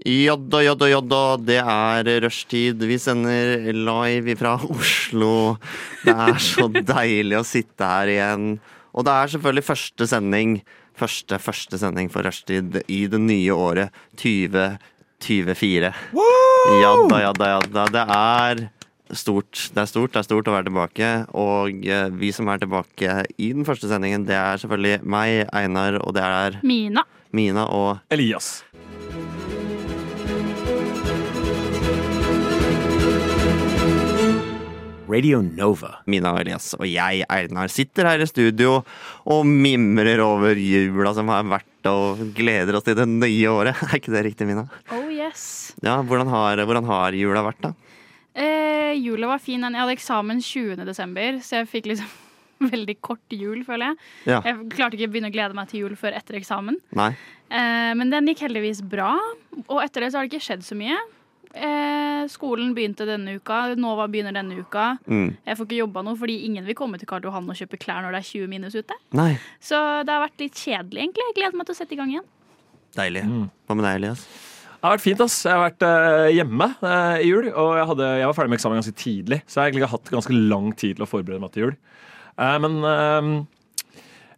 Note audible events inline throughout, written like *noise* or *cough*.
Jodda, jodda, jodda, det er rushtid. Vi sender live fra Oslo. Det er så *laughs* deilig å sitte her igjen. Og det er selvfølgelig første sending. Første, første sending for rushtid i det nye året 2024. Jadda, jadda, jadda. Det er stort. Det er stort, det er stort å være tilbake. Og eh, vi som er tilbake i den første sendingen, det er selvfølgelig meg, Einar, og det er Mina. Mina og Elias. Radio Nova. Mina og Elias og jeg, Einar, sitter her i studio og mimrer over jula som har vært, og gleder oss til det nye året. *laughs* Er ikke det riktig, Mina? Oh yes. Ja, Hvordan har, hvordan har jula vært, da? Eh, jula var fin. Jeg hadde eksamen 20. desember, så jeg fikk liksom *laughs* veldig kort jul, føler jeg. Ja. Jeg klarte ikke å begynne å glede meg til jul før etter eksamen. Nei? Eh, men den gikk heldigvis bra. Og etter det så har det ikke skjedd så mye. Eh, skolen begynte denne uka. Nova begynner denne uka. Mm. Jeg får ikke jobba noe fordi ingen vil komme til Karl Johan og kjøpe klær når det er 20 minus ute. Nei. Så det har vært litt kjedelig, egentlig. Jeg gleder meg til å sette i gang igjen. Deilig. Mm. Hva med deg, Elias? Det har vært fint. ass. Jeg har vært uh, hjemme uh, i jul, og jeg, hadde, jeg var ferdig med eksamen ganske tidlig. Så jeg har egentlig hatt ganske lang tid til å forberede meg til jul. Uh, men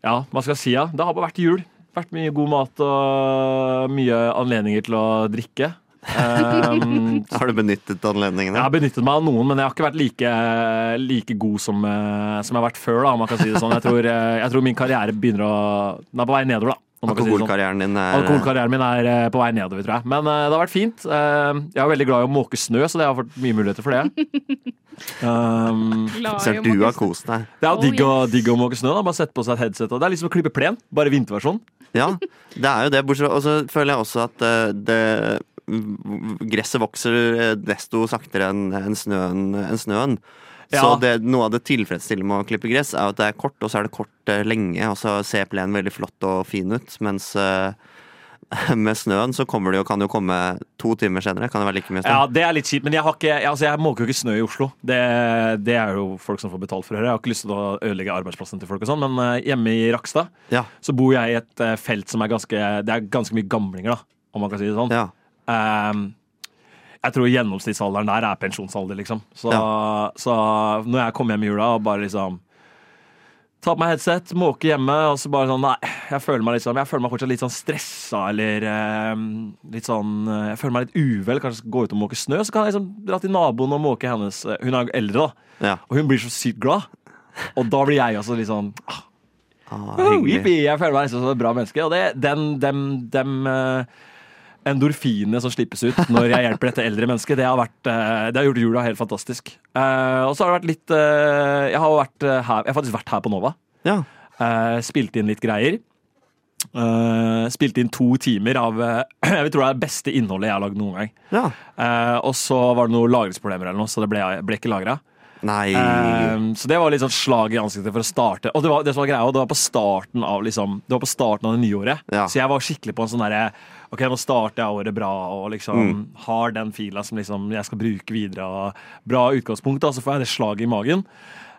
ja, hva skal jeg si? Ja? Det har bare vært jul. Vært mye god mat og mye anledninger til å drikke. Um, *laughs* Har du benyttet anledningene? jeg har benyttet meg av noen, men jeg har ikke vært like, like god som, eh, som jeg har vært før. Da, om man kan si det sånn. Jeg tror, eh, jeg tror min karriere begynner å Den er på vei nedover. da sånn. Alkoholkarrieren din er Alkoholkarrieren min er eh, på vei nedover, tror jeg. Men det har vært fint. Jeg er veldig glad i å måke snø, så det har fått mye muligheter for det. *laughs* Um, Ser du har kost deg. det er digg, å, digg å måke snø. da Bare sette på seg et headset. Og det er liksom å klippe plen, bare vinterversjon. Ja, det er jo det. Bortsett fra Og så føler jeg også at det Gresset vokser eh, desto saktere enn snøen. enn snøen. Så det, noe av det tilfredsstillende med å klippe gress, er at det er kort, og så er det kort eh, lenge, og så ser plenen veldig flott og fin ut. Mens eh, *laughs* med snøen så kommer det jo, kan det jo komme to timer senere. Kan det være like mye snø? Ja, Det er litt kjipt, men jeg, har ikke, altså, jeg måker jo ikke snø i Oslo. Det, det er jo folk som får betalt for å høre. Jeg har ikke lyst til å ødelegge arbeidsplassen til folk, og sånn, men hjemme i Rakstad Ja. så bor jeg i et felt som er ganske Det er ganske mye gamlinger, da, om man kan si det sånn. Ja. Ehm, jeg tror gjennomsnittsalderen der er pensjonsalder, liksom. Så, så når jeg kommer hjem i jula og bare liksom Ta på meg headset, måke hjemme, og så bare sånn Nei, jeg føler meg liksom Jeg føler meg fortsatt litt sånn stressa, eller ehm, litt sånn eh, Jeg føler meg litt uvel. Kanskje gå ut og måke snø. Så kan jeg liksom dra til naboen og måke hennes eh, Hun er eldre, da. ja. Og hun blir så sykt glad. Og da blir jeg også litt sånn ah, Ah, Oh, jeg føler meg liksom som et bra menneske. Og det, den, dem, dem eh, endorfinene som slippes ut når jeg hjelper dette eldre mennesket, det har, vært, eh, det har gjort jula helt fantastisk. Eh, og så har det vært litt eh, Jeg har vært her Jeg har faktisk vært her på Nova. Ja. Spilt inn litt greier. Uh, spilte inn to timer av uh, *clears throat* jeg vil tro det er det beste innholdet jeg har lagd noen gang. ja. Uh, og så var det noen lagringsproblemer, eller noe, så det ble, ble ikke lagra. Så det var litt sånn slag i ansiktet for å starte. Og det var, det var greia, det var på starten av liksom, Det var på starten av det nye året. Ja. Så jeg var skikkelig på en sånn derre Ok, nå starter jeg året bra og liksom har den fila som liksom jeg skal bruke videre. Og bra utgangspunkt, da, så får jeg det slaget i magen.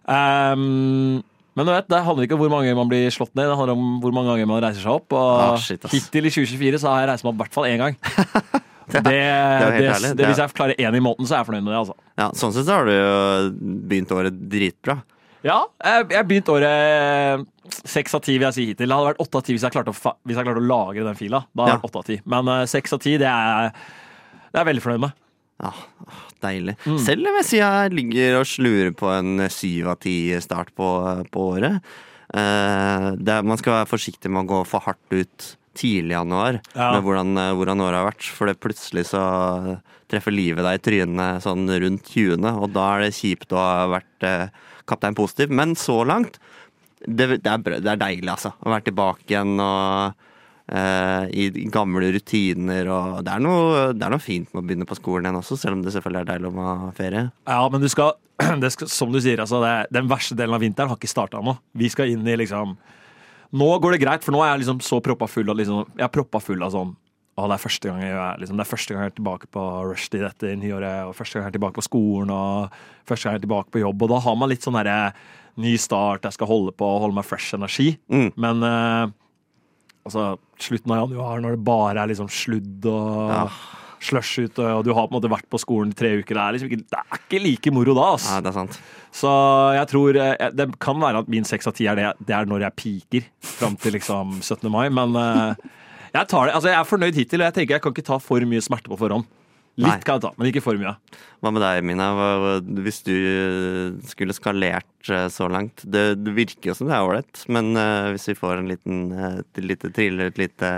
Um, men du vet, det handler ikke om hvor mange man blir slått ned, det handler om hvor mange ganger man reiser seg opp. Og Ah, shit, hittil i 2024 så har jeg reist meg opp i hvert fall én gang. *laughs* Det, det, det. Det hvis jeg klarer én i måneden, så er jeg fornøyd med det. altså Ja, sånn sett så har du jo begynt året dritbra. Ja, jeg, begynte året seks av ti, vil jeg si hittil. Det hadde vært åtte av ti hvis jeg klarte å, hvis jeg klarte å lagre den fila. Da hadde det Ja. vært åtte av 10. Men eh, seks av ti, det er det er jeg veldig fornøyd med. Ja, deilig. Mm. Selv om jeg sier jeg ligger og slurer på en syv av ti start på, på året. Eh, det, er- man skal være forsiktig med å gå for hardt ut tidlig i januar Ja. med hvordan, eh, hvordan året har vært. For det plutselig så treffer livet deg i trynet sånn rundt 20., og da er det kjipt å ha vært eh, kaptein positiv. Men så langt det, det, er, det er deilig, altså. Å være tilbake igjen og uh, i gamle rutiner. Og det er, noe, det er noe fint med å begynne på skolen igjen også, selv om det selvfølgelig er deilig å ha ferie. Ja, men du skal, *clears throat* skal som du sier, altså, den verste delen av vinteren har ikke starta nå. Vi skal inn i liksom Nå går det greit, for nå er jeg liksom så proppa full av liksom, Jeg er proppa full av sånn å, det er første gang jeg er, liksom, det er første gang jeg er tilbake på rushtid etter nyåret, og første gang jeg er tilbake på skolen, og første gang jeg er tilbake på jobb. Og da har man litt sånn derre ny start, jeg skal holde på, holde meg fresh energi. Mm. Men eh, altså, slutten av januar, når det bare er liksom sludd og Ja. slush ute, og du har på en måte vært på skolen i tre uker, det er liksom ikke, det er ikke like moro da, Altså. Ja, det er sant. Så jeg tror eh, Det kan være at min seks av ti er det, det er når jeg peaker fram til liksom 17. mai, men eh, jeg, tar det, altså jeg er fornøyd hittil, og jeg tenker jeg kan ikke ta for mye smerte på forhånd. Litt Nei. kan jeg ta, men ikke for mye. Hva med deg, Mina? Hvis du eh, skulle skalert eh, så langt Det, virker jo som det er ålreit, men eh, hvis vi får en liten uh, lite triller, et lite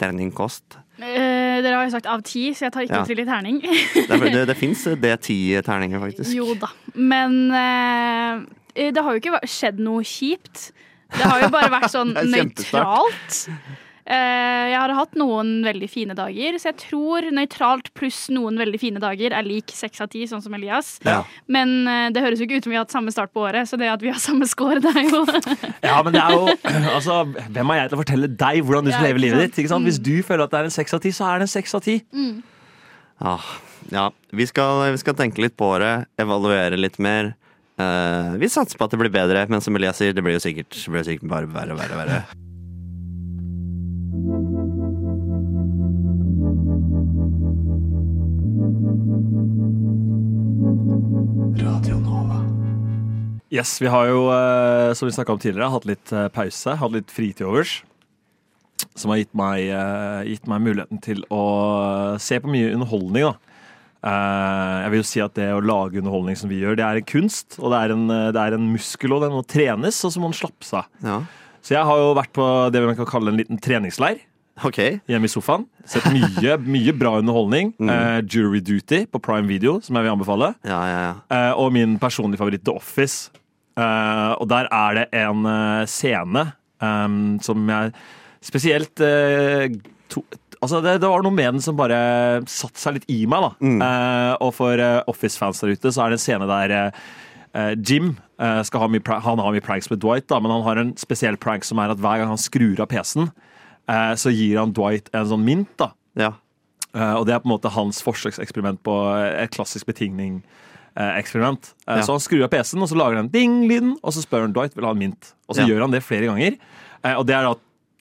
terningkost Eh, dere har jo sagt av ti, så jeg tar ikke Ja. en i terning. Det, det, det *laughs* fins det ti terninger, faktisk. Jo da. Men eh, det har jo ikke skjedd noe kjipt. Det har jo bare vært sånn *laughs* nøytralt. Eh, jeg har hatt noen veldig fine dager, så jeg tror nøytralt pluss noen veldig fine dager er lik seks av ti, sånn som Elias. Ja. Men eh, det høres jo ikke ut som vi har hatt samme start på året, så det at vi har *laughs* samme score, det er jo *laughs* Ja, men det er jo *clears throat* Altså, hvem er jeg til å fortelle deg hvordan du skal Ja, leve livet ditt? Ikke sant? Hvis du føler at det er en seks av ti, så er det en seks av ti. Ah, ja. Vi skal, vi skal tenke litt på året, evaluere litt mer. Uh, vi satser på at det blir bedre, men som Elias sier, det blir jo sikkert, det blir jo sikkert bare verre og verre. verre. Yes, vi har jo, eh, som vi snakka om tidligere, hatt litt eh, pause, hatt litt fritid overs. Som har gitt meg, eh, gitt meg muligheten til å se på mye underholdning, da. Jeg vil jo si at det å lage underholdning som vi gjør, det er en kunst. Og det er en, det er en muskel, og den må trenes, og så må den slappes av. Ja, Så jeg har jo vært på det man kan kalle en liten treningsleir Okay. hjemme i sofaen. Sett mye, mye bra underholdning. Eh, Jury Duty på Prime Video, som jeg vil anbefale. Ja, ja, ja. Uh, og min personlige favoritt, The Office. Eh, og der er det en eh, scene um, som jeg spesielt uh, to, Altså, det, det var noe med den som bare satte seg litt i meg, da. Eh, og for Office-fans der ute, så er det en scene der Jim skal ha mye, han har mye pranks med Dwight, da, men han har en spesiell prank som er at hver gang han skrur av PC-en, så gir han Dwight en sånn mint. da ja. Og det er på en måte hans forsøkseksperiment på et klassisk betingning-eksperiment. Ja. Så han skrur av PC-en, og så lager han ding-lyden, og så spør han Dwight vil ha en mint. Og så Ja. gjør han det flere ganger. Eh, og det er da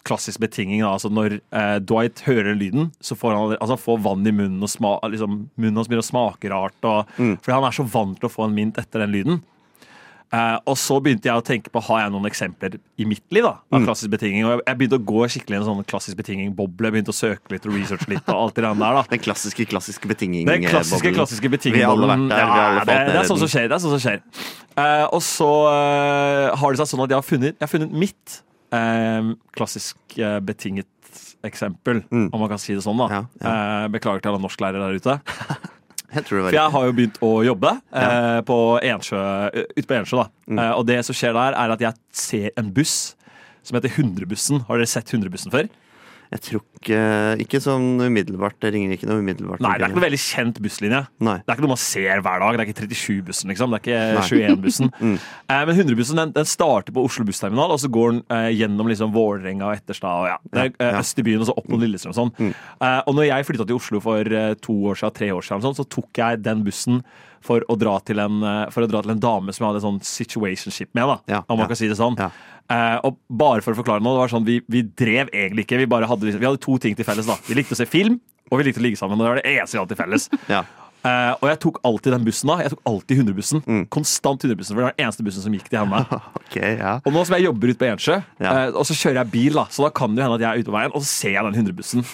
klassisk betinging. Altså når eh, Dwight hører lyden, så får han altså, han får vann i munnen, og sma, liksom, munnen hans begynner å smake rart. Og, Mm. Fordi han er så vant til å få en mint etter den lyden. Eh, og så begynte jeg å tenke på har jeg noen eksempler i mitt liv da, Mm. av klassisk betinging. Og jeg, jeg begynte å gå skikkelig i en sånn klassisk betinging-boble. Begynte å søke litt og researche litt. og alt det der da. Den klassiske, klassiske betinging. Den klassiske, boblen. klassiske alle Ja, falt det, det er sånn som skjer. Det er sånn som skjer. Eh, og så eh, har det seg sånn at jeg har funnet, jeg har funnet mitt eh, klassisk eh, betinget eksempel, Mm. om man kan si det sånn. da. Ja, Eh, beklager til alle norsklærere der ute. Jeg tror det var For jeg har jo begynt å jobbe eh, på Ensjø, eh, ute på Ensjø. da. Mm. Eh, og det som skjer der, er at jeg ser en buss som heter 100-bussen. Har dere sett 100-bussen før? Jeg tror ikke Ikke sånn umiddelbart. Det ringer ikke noe umiddelbart. Nei, det er ikke noe veldig kjent busslinje. Nei. Det er ikke noe man ser hver dag. Det er ikke 37-bussen, liksom. Det er ikke 21-bussen. *laughs* Mm. eh, men 100-bussen den, den starter på Oslo bussterminal, og så går den eh, gjennom liksom Vålerenga og Etterstad og ja, det er, eh, Ja, ja. øst i byen, og så opp mot Lillestrøm og sånn. Mm. Eh, og når jeg flytta til Oslo for to år siden, tre år siden, sånn, så tok jeg den bussen for å dra til en, eh, dra til en dame som jeg hadde sånn situationship med, da, Ja, om man kan si det sånn. Eh, og bare for å forklare noe, det var sånn, vi, vi drev egentlig ikke. Vi bare hadde, liksom- vi hadde to ting til felles. da. Vi likte å se film, og vi likte å ligge sammen. og Det var det eneste vi hadde til felles. *laughs* Ja. uh, og jeg tok alltid den bussen da. Jeg tok alltid 100-bussen. Mm. Konstant 100-bussen, for det var den eneste bussen som gikk til henne. *laughs* okay, ja. Og nå som jeg jobber ute på Ensjø, Ja. eh, og så kjører jeg bil, da, så da kan det hende at jeg er ute på veien, og så ser jeg den 100-bussen.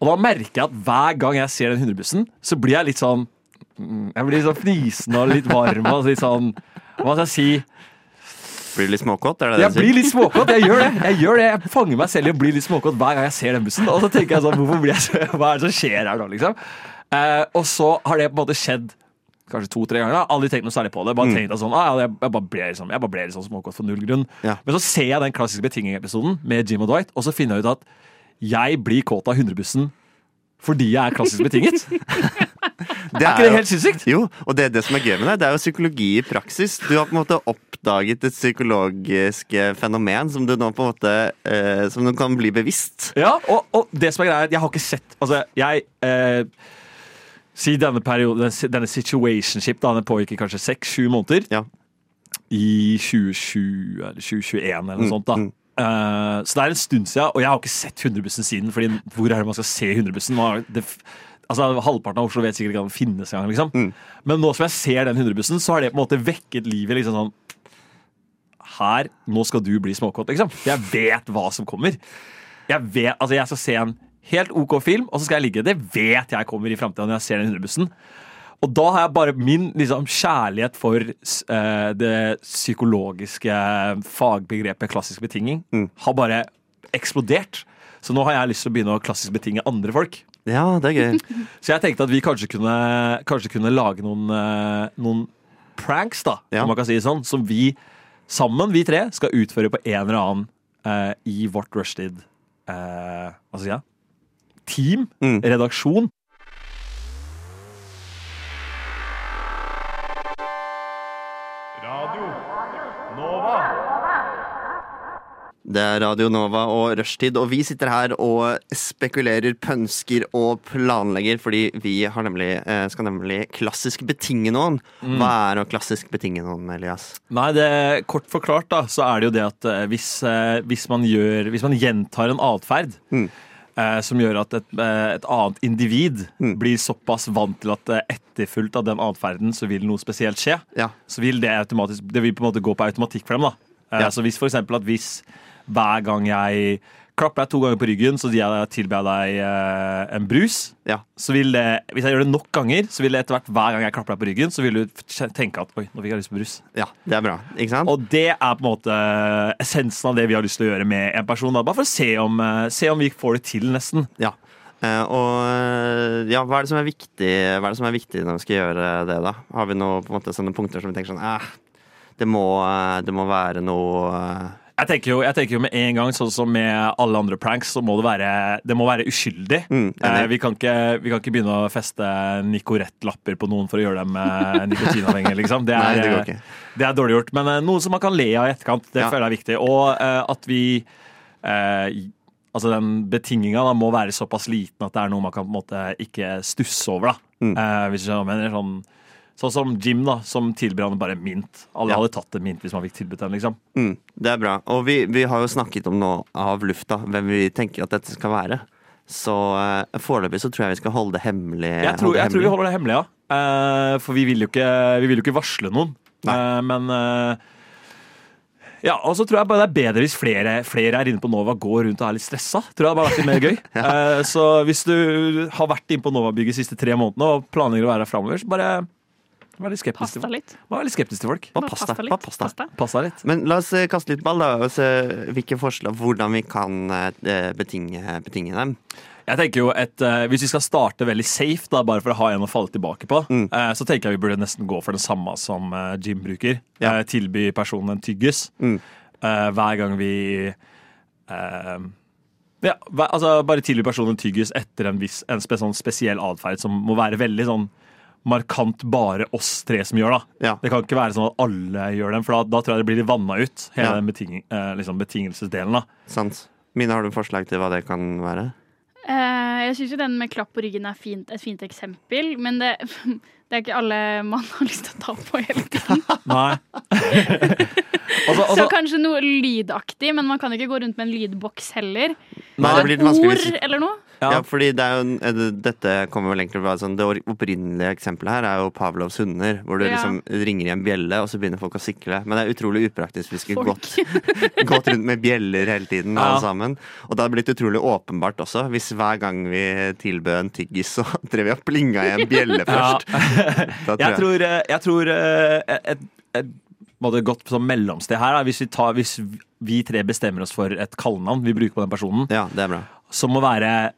Og da merker jeg at hver gang jeg ser den 100-bussen, så blir jeg litt sånn mm, Jeg blir sånn fnisende og litt varm og litt sånn Hva skal jeg si? Blir litt småkåt? Er det det Jeg du blir sier? litt småkåt. Jeg gjør det. Jeg gjør det. Jeg fanger meg selv i å bli litt småkåt hver gang jeg ser den bussen. Og så tenker jeg sånn, hvorfor blir jeg så, Hva er det som skjer her nå, liksom? Eh, og så har det på en måte skjedd kanskje to-tre ganger. da Aldri tenkt noe særlig på det. Bare tenkt at sånn, ah, ja, jeg, jeg, bare ble liksom, jeg bare ble sånn småkåt for null grunn. Ja. Men så ser jeg den klassiske betinging-episoden med Jim og Dwight, og så finner jeg ut at Jeg blir kåt av 100-bussen fordi jeg er klassisk betinget. *laughs* Det Er ikke det helt sinnssykt? Jo, og det er det som er gøy med det. Det er jo psykologi i praksis. Du har på en måte oppdaget et psykologisk eh, fenomen som du nå på en måte eh, Som du kan bli bevisst. Ja, og, og det som er greia, er at jeg har ikke sett Altså, jeg eh, Si denne perioden, denne situationship, da, den pågikk i kanskje seks-sju måneder. Ja. I 2020 eller 2021 eller noe Mm, sånt. da mm. Eh, Så det er en stund siden, og jeg har ikke sett 100-bussen siden. Fordi hvor er det man skal se 100-bussen? Nå er det f- Altså, Halvparten av Oslo vet sikkert ikke om den finnes engang. Liksom. Mm. Men nå som jeg ser den 100-bussen, så har det på en måte vekket livet liksom sånn Her, nå skal du bli småkåt, liksom. Jeg vet hva som kommer. Jeg vet, altså jeg skal se en helt OK film, og så skal jeg ligge. Det vet jeg kommer i framtida når jeg ser den 100-bussen. Og da har jeg bare min liksom, kjærlighet for uh, det psykologiske fagbegrepet klassisk betinging Mm. har bare eksplodert. Så nå har jeg lyst til å begynne å klassisk betinge andre folk. Ja, det er gøy. *laughs* Så jeg tenkte at vi kanskje kunne, kanskje kunne lage noen, uh, noen pranks, da, Ja. om man kan si det sånn, som vi sammen, vi tre, skal utføre på en eller annen uh, i vårt rushtid eh, Hva skal jeg si? Team, Mm. redaksjon. Det er Radio Nova og rushtid, og vi sitter her og spekulerer, pønsker og planlegger, fordi vi har nemlig, eh, skal nemlig klassisk betinge noen. Hva er å klassisk betinge noen, Elias? Nei, det, kort forklart da, så er det jo det at eh, hvis, eh, hvis, man, gjør, hvis man gjentar en atferd Mm. eh, som gjør at et, et annet individ Mm. blir såpass vant til at etterfulgt av den atferden så vil noe spesielt skje, Ja. så vil det automatisk Det vil på en måte gå på automatikk for dem. da. Eh, Ja. Så hvis for eksempel at hvis hver gang jeg klapper deg to ganger på ryggen, så tilber jeg deg eh, en brus, Ja. så vil det, hvis jeg gjør det nok ganger, så vil det etter hvert hver gang jeg klapper deg på ryggen, så vil du tenke at oi, nå fikk jeg lyst på brus. ja, det er bra. Ikke sant? Og det er på en måte essensen av det vi har lyst til å gjøre med en person. Da. Bare for å se om, eh, se om vi får det til, nesten. Ja. Eh, og eh, ja, hva er det som er viktig Hva er det som er viktig når vi skal gjøre det, da? Har vi noe, på en måte, sånne punkter som vi tenker sånn eh, det, må, eh, det må være noe eh, Jeg tenker, jo, jeg tenker jo med en gang, sånn som med alle andre pranks, så må det være, det må være uskyldig. Mm, eh, vi, kan ikke, vi kan ikke begynne å feste Nicorette-lapper på noen for å gjøre dem eh, nikotinavhengige, liksom. Det er, Nei, det eh, det er dårlig gjort. Men eh, noe som man kan le av i etterkant, det Ja. føler jeg er viktig. Og eh, at vi Altså den betinginga må være såpass liten at det er noe man kan på en måte ikke stusse over. da. Mm. Eh, hvis du skjønner hva jeg mener. Sånn, sånn som Jim, da, som tilbyr han bare mint. Alle Ja. hadde tatt en mint hvis man fikk tilbudt den. liksom. Mm, det er bra. Og vi, vi har jo snakket om nå av lufta hvem vi tenker at dette skal være. Så uh, foreløpig så tror jeg vi skal holde det hemmelig. Jeg tror, jeg tror vi holder det hemmelig, ja. Uh, for vi vil jo ikke, vi vil jo ikke varsle noen. Eh, men Ja, og så tror jeg bare det er bedre hvis flere, flere er inne på Nova går rundt og er litt stressa. Tror jeg det bare vært litt mer gøy. *laughs* Eh, så hvis du har vært inne på Nova-bygget de siste tre månedene og planlegger å være her framover, så bare vær litt skeptisk Pass til folk. litt. Vær litt skeptisk til folk. Bare Var pasta, deg litt. Bare pasta. Pasta. Deg litt. Men la oss eh, kaste litt ball, da, og se hvilke forslag hvordan vi kan eh, betinge, betinge dem. Jeg tenker jo et, eh, Hvis vi skal starte veldig safe, da, bare for å ha en å falle tilbake på, Mm. eh, så tenker jeg vi burde nesten gå for det samme som eh, Jim bruker. Ja. Eh, tilby personen en tyggis Mm. eh, hver gang vi eh, ja, hver, altså Bare tilby personen en tyggis etter en, viss, en spe, sånn spesiell atferd som må være veldig sånn markant bare oss tre som gjør. da Ja. Det kan ikke være sånn at alle gjør dem, for da, da tror jeg det blir vanna ut. Hele Ja. den beting, eh, liksom betingelsesdelen. da Sant. Mina, har du forslag til hva det kan være? Eh, jeg syns jo den med klapp på ryggen er fint, et fint eksempel, men det, *laughs* det er ikke alle man har lyst til å ta på hele tiden. *laughs* Nei. *laughs* altså, Så altså, kanskje noe lydaktig, men man kan ikke gå rundt med en lydboks heller. Nei, det blir Ord eller noe. Ja. Ja, fordi det er jo, eh, Dette kommer vel egentlig fra sånn, Det opprinnelige eksempelet her er jo Pavlovs hunder. Hvor du Ja. liksom ringer i en bjelle, og så begynner folk å sikle. Men det er utrolig upraktisk hvis vi skulle gått, gått rundt med bjeller hele tiden. Ja. alle sammen Og det hadde blitt utrolig åpenbart også, hvis hver gang vi tilbød en tyggis, så drev vi og plinga i en bjelle Ja. først. Tror Jeg tror, eh, jeg tror et, et, et, et godt som mellomsted her, da, hvis, vi tar, hvis vi tre bestemmer oss for et kallenavn vi bruker på den personen, Ja, det er bra. som må være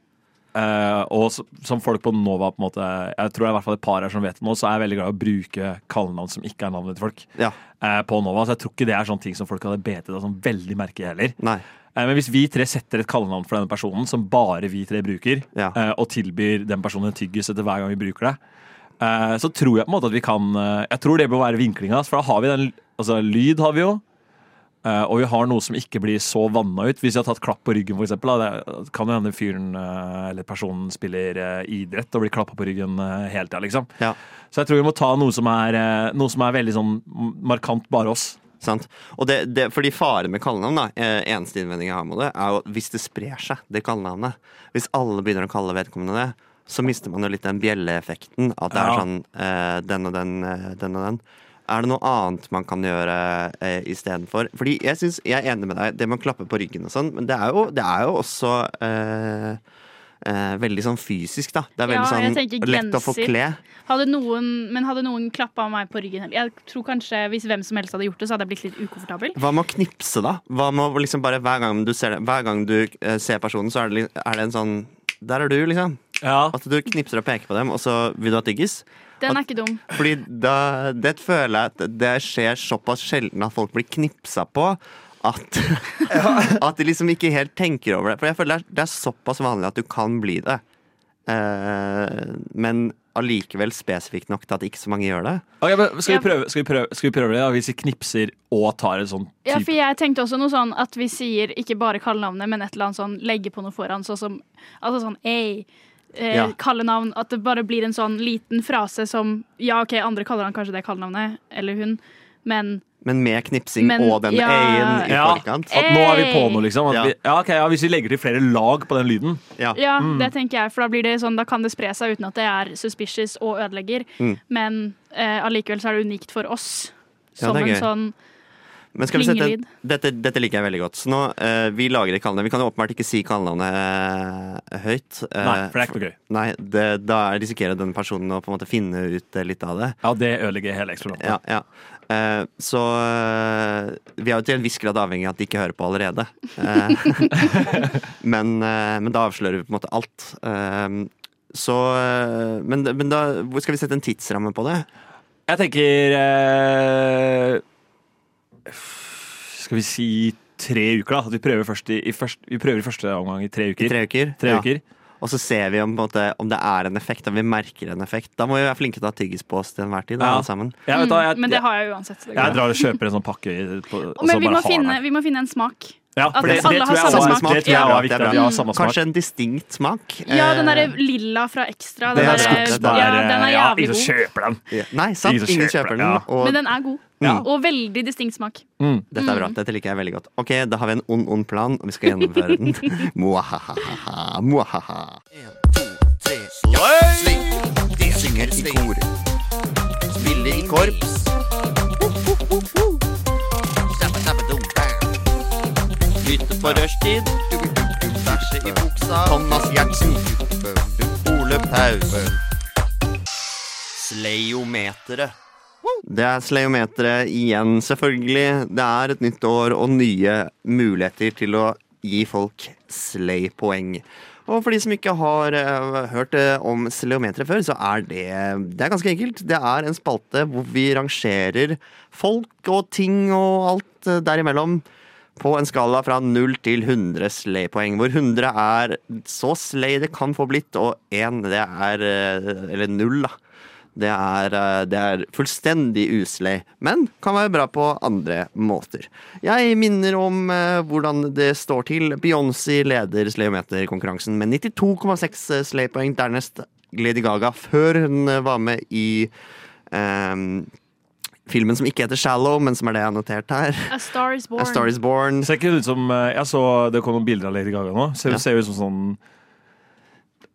Uh, og som folk på Nova på en måte Jeg tror det er i hvert fall et par her som vet det nå, så er jeg veldig glad i å bruke kallenavn som ikke er navnet til folk. Ja. Uh, på Nova, så jeg tror ikke det er sånne ting som folk hadde betet av sånn veldig merke heller. Nei. Eh, Men hvis vi tre setter et kallenavn for denne personen som bare vi tre bruker, Ja. og tilbyr den personen en tyggis etter hver gang vi bruker det, så tror jeg på en måte at vi kan Jeg tror det bør være vinklinga. For da har vi den Altså, lyd har vi jo. Eh, Og vi har noe som ikke blir så vanna ut. Hvis vi har tatt klapp på ryggen, for eksempel, det kan jo hende fyren uh, eller personen spiller uh, idrett og blir klappa på ryggen hele tida, liksom. Ja. Så jeg tror vi må ta noe som er, noe som er veldig sånn markant bare oss. Sant? Og det, det, fordi faren med kallenavn, da, eneste innvending jeg har med det, er jo hvis det sprer seg, det kallenavnet. Hvis alle begynner å kalle vedkommende det, så mister man jo litt den bjelleeffekten. At det er sånn den og den, den og den. Er det noe annet man kan gjøre eh, istedenfor? Fordi jeg, synes, jeg er enig med deg, det med å klappe på ryggen og sånn, men det er jo, det er jo også eh, eh, veldig sånn fysisk, da. Det er veldig Ja, sånn tenker lett å få kle. Hadde noen, men hadde noen klappa meg på ryggen Jeg tror kanskje Hvis hvem som helst hadde gjort det, så hadde jeg blitt litt ukomfortabel. Hva med å knipse, da? Hva med å liksom bare Hver gang du ser, det, hver gang du eh, ser personen, så er det, er det en sånn Der er du, liksom. Ja. At du knipser og peker på dem, og så vil du ha tyggis. Den er ikke dum. Fordi da, det føler jeg at det skjer såpass sjelden at folk blir knipsa på. At, *laughs* *laughs* at de liksom ikke helt tenker over det. For jeg føler det er, det er såpass vanlig at du kan bli det. Eh, men allikevel spesifikt nok til at ikke så mange gjør det. Okay, men skal, Ja. vi prøve, skal, vi prøve, skal vi prøve det? da? Hvis vi knipser og tar en sånn Ja, type for jeg tenkte også noe sånn at vi sier ikke bare kallenavnet, men et eller annet sånn legge på noe foran, sånn som Altså sånn ei. Eh, Ja. Kallenavn. At det bare blir en sånn liten frase som Ja, OK, andre kaller han kanskje det kallenavnet, eller hun, men Men med knipsing Men, og den ja. a-en i Ja. forkant. At nå er vi på noe, liksom. At Ja. vi, ja, ok, ja, Hvis vi legger til flere lag på den lyden. Ja. Ja, Mm. det tenker jeg, for da blir det sånn Da kan det spre seg uten at det er suspicious og ødelegger, Mm. men eh, allikevel så er det unikt for oss. Som en gøy. sånn Men skal vi sette dette, dette liker jeg veldig godt. Så nå, uh, Vi lager et kallenavn. Vi kan jo åpenbart ikke si kallenavnet uh, høyt. Uh, Nei, for det er ikke noe gøy. Nei, det, Da risikerer den personen å på en måte finne ut litt av det. Ja, Det ødelegger hele eksperimentet. Ja, ja. Eh, så vi er jo til en viss grad avhengig av at de ikke hører på allerede. *laughs* Men, men da avslører vi på en måte alt. Så men, men da skal vi sette en tidsramme på det? Jeg tenker Skal vi si tre uker, da? At vi prøver, først i, i først, vi prøver i første omgang i tre uker. I tre uker? Tre Ja. uker. Og så ser vi om, på en måte, om det er en effekt, om vi merker en effekt. Da må vi være flinke til å ha tyggis på oss til enhver tid. Da, Ja. alle sammen. Jeg, vet, da, jeg, Mm, Men det har jeg uansett. Jeg drar og kjøper en sånn pakke. På, og så Men vi bare må, har finne, vi må finne en smak. Ja, at for det, det, alle tror har samme smak. smak. det tror jeg Ja, er viktig. At vi har samme smak. Kanskje en distinkt smak? Ja, den Eh, derre lilla fra Ekstra. Det Den er er- ja, den er ja, jævlig ingen god. kjøper den. ja. Nei, sant. Ingen Ingen kjøper den, den. ja. Og Men den er god. Ja. Og veldig distinkt smak. Mm. dette er bra. Dette liker jeg veldig godt. Ok, da har vi en ond, ond plan, og vi skal gjennomføre den. *laughs* Muahaha, muahaha. De synger i kor. Spiller i korps. Lytte på rushtid. Bæsje i buksa. Thomas Gjertsen. Ole Paus. Sleiometeret. Det er sleiometeret igjen, selvfølgelig. Det er et nytt år og nye muligheter til å gi folk slay-poeng. Og for de som ikke har eh, hørt eh, om sleiometeret før, så er det, det er ganske enkelt. Det er en spalte hvor vi rangerer folk og ting og alt eh, derimellom på en skala fra 0 til 100 slay-poeng, hvor 100 er så slay det kan få blitt, og 1 det er eh, Eller 0, da. Det er, eh, det er fullstendig uslay, men kan være bra på andre måter. Jeg minner om eh, hvordan det står til. Beyoncé leder slayometerkonkurransen med 92,6 slaypoeng. Dernest Lady Gaga, før hun var med i eh, filmen som ikke heter Shallow, men som er det jeg har notert her. A Star Is Born. A Star Is Born. Ser ikke ut som eh, Jeg så det kom noen bilder av Lady Gaga nå. Ser, Ja. ser ut som sånn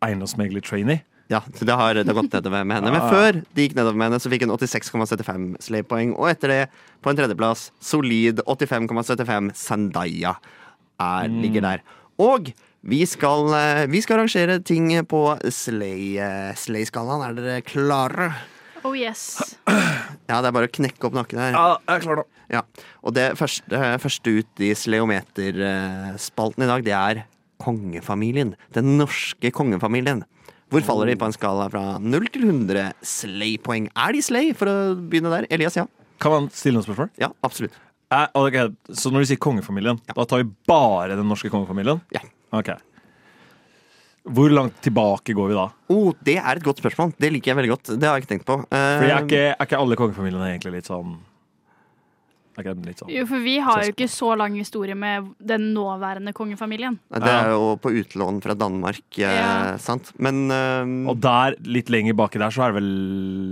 eiendomsmegler-trainee. Ja, så det har, det har gått nedover med henne. Men før det gikk nedover med henne, så fikk hun 86,75 slaypoeng. Og etter det, på en tredjeplass, solid 85,75 Sandaya er, ligger der. Og vi skal, eh, vi skal arrangere ting på slay, eh, slay-skalaen. Er dere klare? Oh yes. *clears throat* Ja, det er bare å knekke opp nakken her. Ja, jeg er klar nå. Ja, og det første, første ut i sleometerspalten i dag, det er kongefamilien. Den norske kongefamilien. Hvor faller de på en skala fra 0 til 100 slay-poeng? Er de slay, for å begynne der? Elias, ja. Kan man stille noen spørsmål? Ja, absolutt. Eh, okay. Så når du sier kongefamilien, da tar vi bare den norske kongefamilien? Ja. Ok. Hvor langt tilbake går vi da? Oh, det er et godt spørsmål. Det liker jeg veldig godt. Det har jeg ikke tenkt på. Uh, Fordi er ikke, er ikke alle kongefamiliene egentlig litt sånn Er ikke det litt sånn Jo, for vi har jo ikke så lang historie med den nåværende kongefamilien. Det er jo på utlån fra Danmark, eh, Ja. sant? Men um... Og der, litt lenger baki der, så er det vel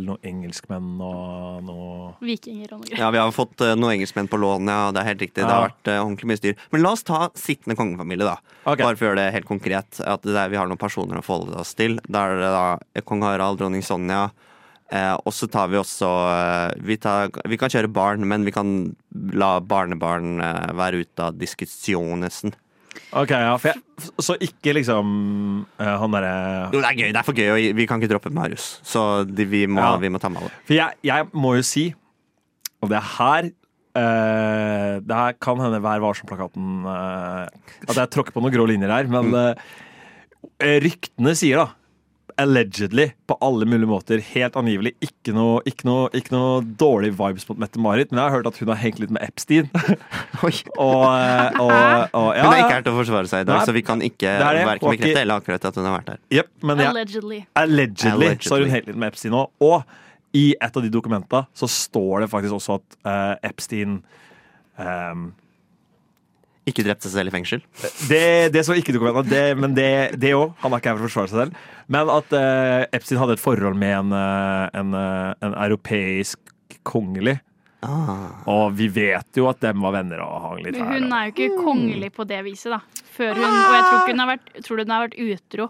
noen engelskmenn og noe Vikinger og noe greier. ja, vi har fått eh, noen engelskmenn på lån, ja. Det er helt riktig. Det har vært ordentlig mye styr. Men la oss ta sittende kongefamilie, da. Okay. Bare for å gjøre det helt konkret. At det er, vi har noen personer å forholde oss til. Da er det da kong Harald, dronning Sonja. Eh, og så tar vi også eh, vi, tar, vi kan kjøre barn, men vi kan la barnebarn eh, være ute av diskusjonesen. Ok, ja, jeg, Så ikke liksom uh, han derre Jo, det er gøy. Det er for gøy, og vi kan ikke droppe Marius. Så de, vi, må, Ja. vi må ta med alle. For jeg, jeg må jo si, og det er her uh, Det her kan hende Vær varsom-plakaten uh, At jeg tråkker på noen grå linjer her, men eh, ryktene sier da Allegedly, på alle mulige måter, helt angivelig. Ikke noe, ikke noe, ikke noe dårlig vibes mot Mette-Marit, men jeg har hørt at hun har hengt litt med Epstein. *laughs* Oi. og, eh, og, *laughs* og ja, Hun er ikke her til å forsvare seg i dag, Nei, så vi kan ikke er verken bekrefte eller akkurat at hun har vært her. Yep, men ja, Allegedly. Allegedly, Allegedly. så har hun hengt litt med Epstein òg. Og i et av de dokumentene så står det faktisk også at uh, Epstein ehm, Ikke drepte seg selv i fengsel. det, det så ikke dokumentet, det, men det òg. Han er ikke her for å forsvare seg selv. Men at uh, Epstein hadde et forhold med en, eh, en, eh, en europeisk kongelig. Ah. Og vi vet jo at dem var venner og hang litt Men her. hun er jo ikke kongelig på det viset, da. Før hun, og jeg tror, ikke hun har vært, tror hun har vært utro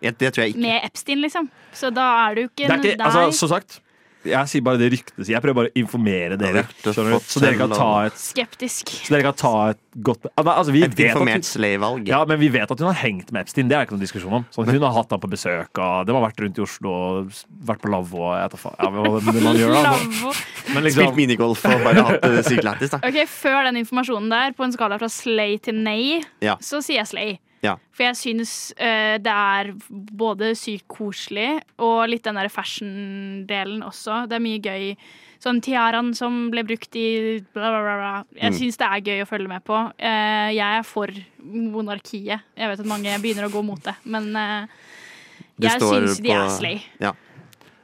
Ja, det tror jeg ikke. med Epstein, liksom. Så da er jo ikke, Det er ikke, altså, som sagt, jeg sier bare det ryktet sier. Jeg prøver bare å informere dere. du? Så dere kan ta et, skeptisk. så dere kan ta et godt altså, vi Et vet informert sleivalg. Ja, men vi vet at hun har hengt med Epstein. Det er ikke noen diskusjon om. Sånn, hun har hatt ham på besøk, og de har vært rundt i Oslo og vært på lavvo. og jeg vet faen. Ja, hva man gjør, da. Lavvo. Men Spilt liksom, minigolf og bare hatt det sykt lættis, da. Ok, Før den informasjonen der, på en skala fra slay til nei, Ja. så sier jeg slay. Ja. For jeg syns uh, det er både sykt koselig og litt den der fashion-delen også. Det er mye gøy. Sånn tiaraen som ble brukt i bla, bla, bla. Jeg Mm. syns det er gøy å følge med på. Uh, jeg er for monarkiet. Jeg vet at mange begynner å gå mot det, men uh, jeg syns de er slay. Ja.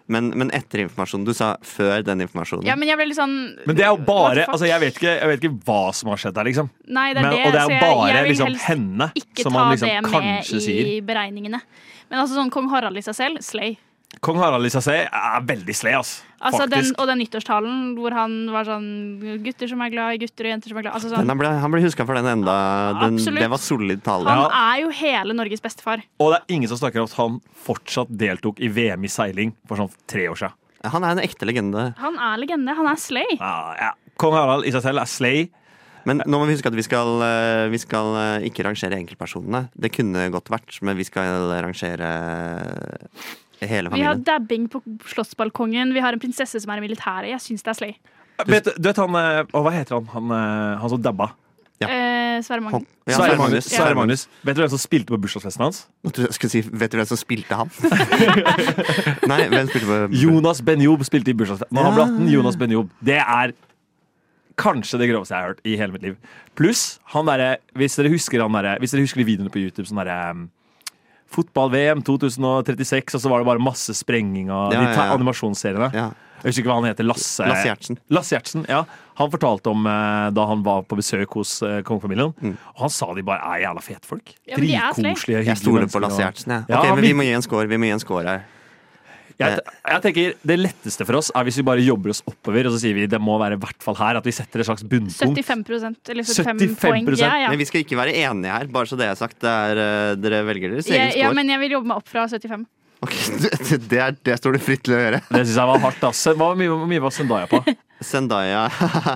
Men, men etter informasjonen. Du sa før den informasjonen. Ja, men jeg ble litt sånn men det er jo bare altså, jeg, vet ikke, jeg vet ikke hva som har skjedd der, liksom. Nei, det er Men, det. og det er jo bare jeg liksom henne ikke som ta man liksom det med kanskje i sier. beregningene. Men altså sånn kong Harald i seg selv, slay. Kong Harald i seg selv er veldig slay, ass. Altså den, og den nyttårstalen hvor han var sånn Gutter som er glad i gutter, og jenter som er glad altså sånn, Den ble, han ble huska for den enda. Den, det var solid tale. Han er jo hele Norges bestefar. Og det er ingen som snakker om at han fortsatt deltok i VM i seiling for sånn tre år siden. Han er en ekte legende. Han er legende. Han er slay. Ja, ja. Kong Harald i seg selv er slay. Men nå må vi huske at vi skal, eh, vi skal eh, ikke rangere enkeltpersonene. Det kunne godt vært, men vi skal rangere hele Vi har dabbing på Slottsbalkongen. Vi har en prinsesse som er i militæret. Jeg syns det er slay. Vet, du- vet han eh, Å, hva heter han? Han, eh, han som dabba? Ja. Eh, Sverre Magne. Ja, Sverre Sverre Magnus. Magnus. Sverre Magnus. Vet du hvem som spilte på bursdagsfesten hans? Jeg skulle si, Vet du hvem som spilte han? *laughs* Nei, hvem spilte på Jonas Benjob spilte i bursdagsfesten. Når han ble 18, Jonas Benjob. Det er kanskje det groveste jeg har hørt i hele mitt liv. Pluss han derre Hvis dere husker han derre Hvis dere husker de videoene på YouTube sånn derre um, Fotball-VM 2036, og så var det bare masse sprenging av Ja, de ja, ja. animasjonsseriene. Ja, Jeg husker ikke hva han heter. Lasse Lasse Gjertsen. Lasse Gjertsen, ja. Han fortalte om eh, da han var på besøk hos eh, kongefamilien. Mm. Og han sa de bare er jævla fete folk. Ja. Dritkoselige, Jeg stoler på Lasse Gjertsen, jeg. Ja, Okay, men vi- vi må gi en score. Vi må gi en score her. Jeg, jeg tenker Det letteste for oss er hvis vi bare jobber oss oppover og så sier vi det må være i hvert fall her. At vi setter et slags bunnpunkt. 75% eller 75, 75%. poeng. Ja, ja. Men vi skal ikke være enige her, bare så det er sagt. Det er, eh, dere velger deres egen Ja, ja, men jeg vil jobbe meg opp fra 75. Ok, *laughs* det, det, er, det står du fritt til å gjøre. Det syns jeg var hardt. ass. Hva mye, mye var Zendaya på? Zendaya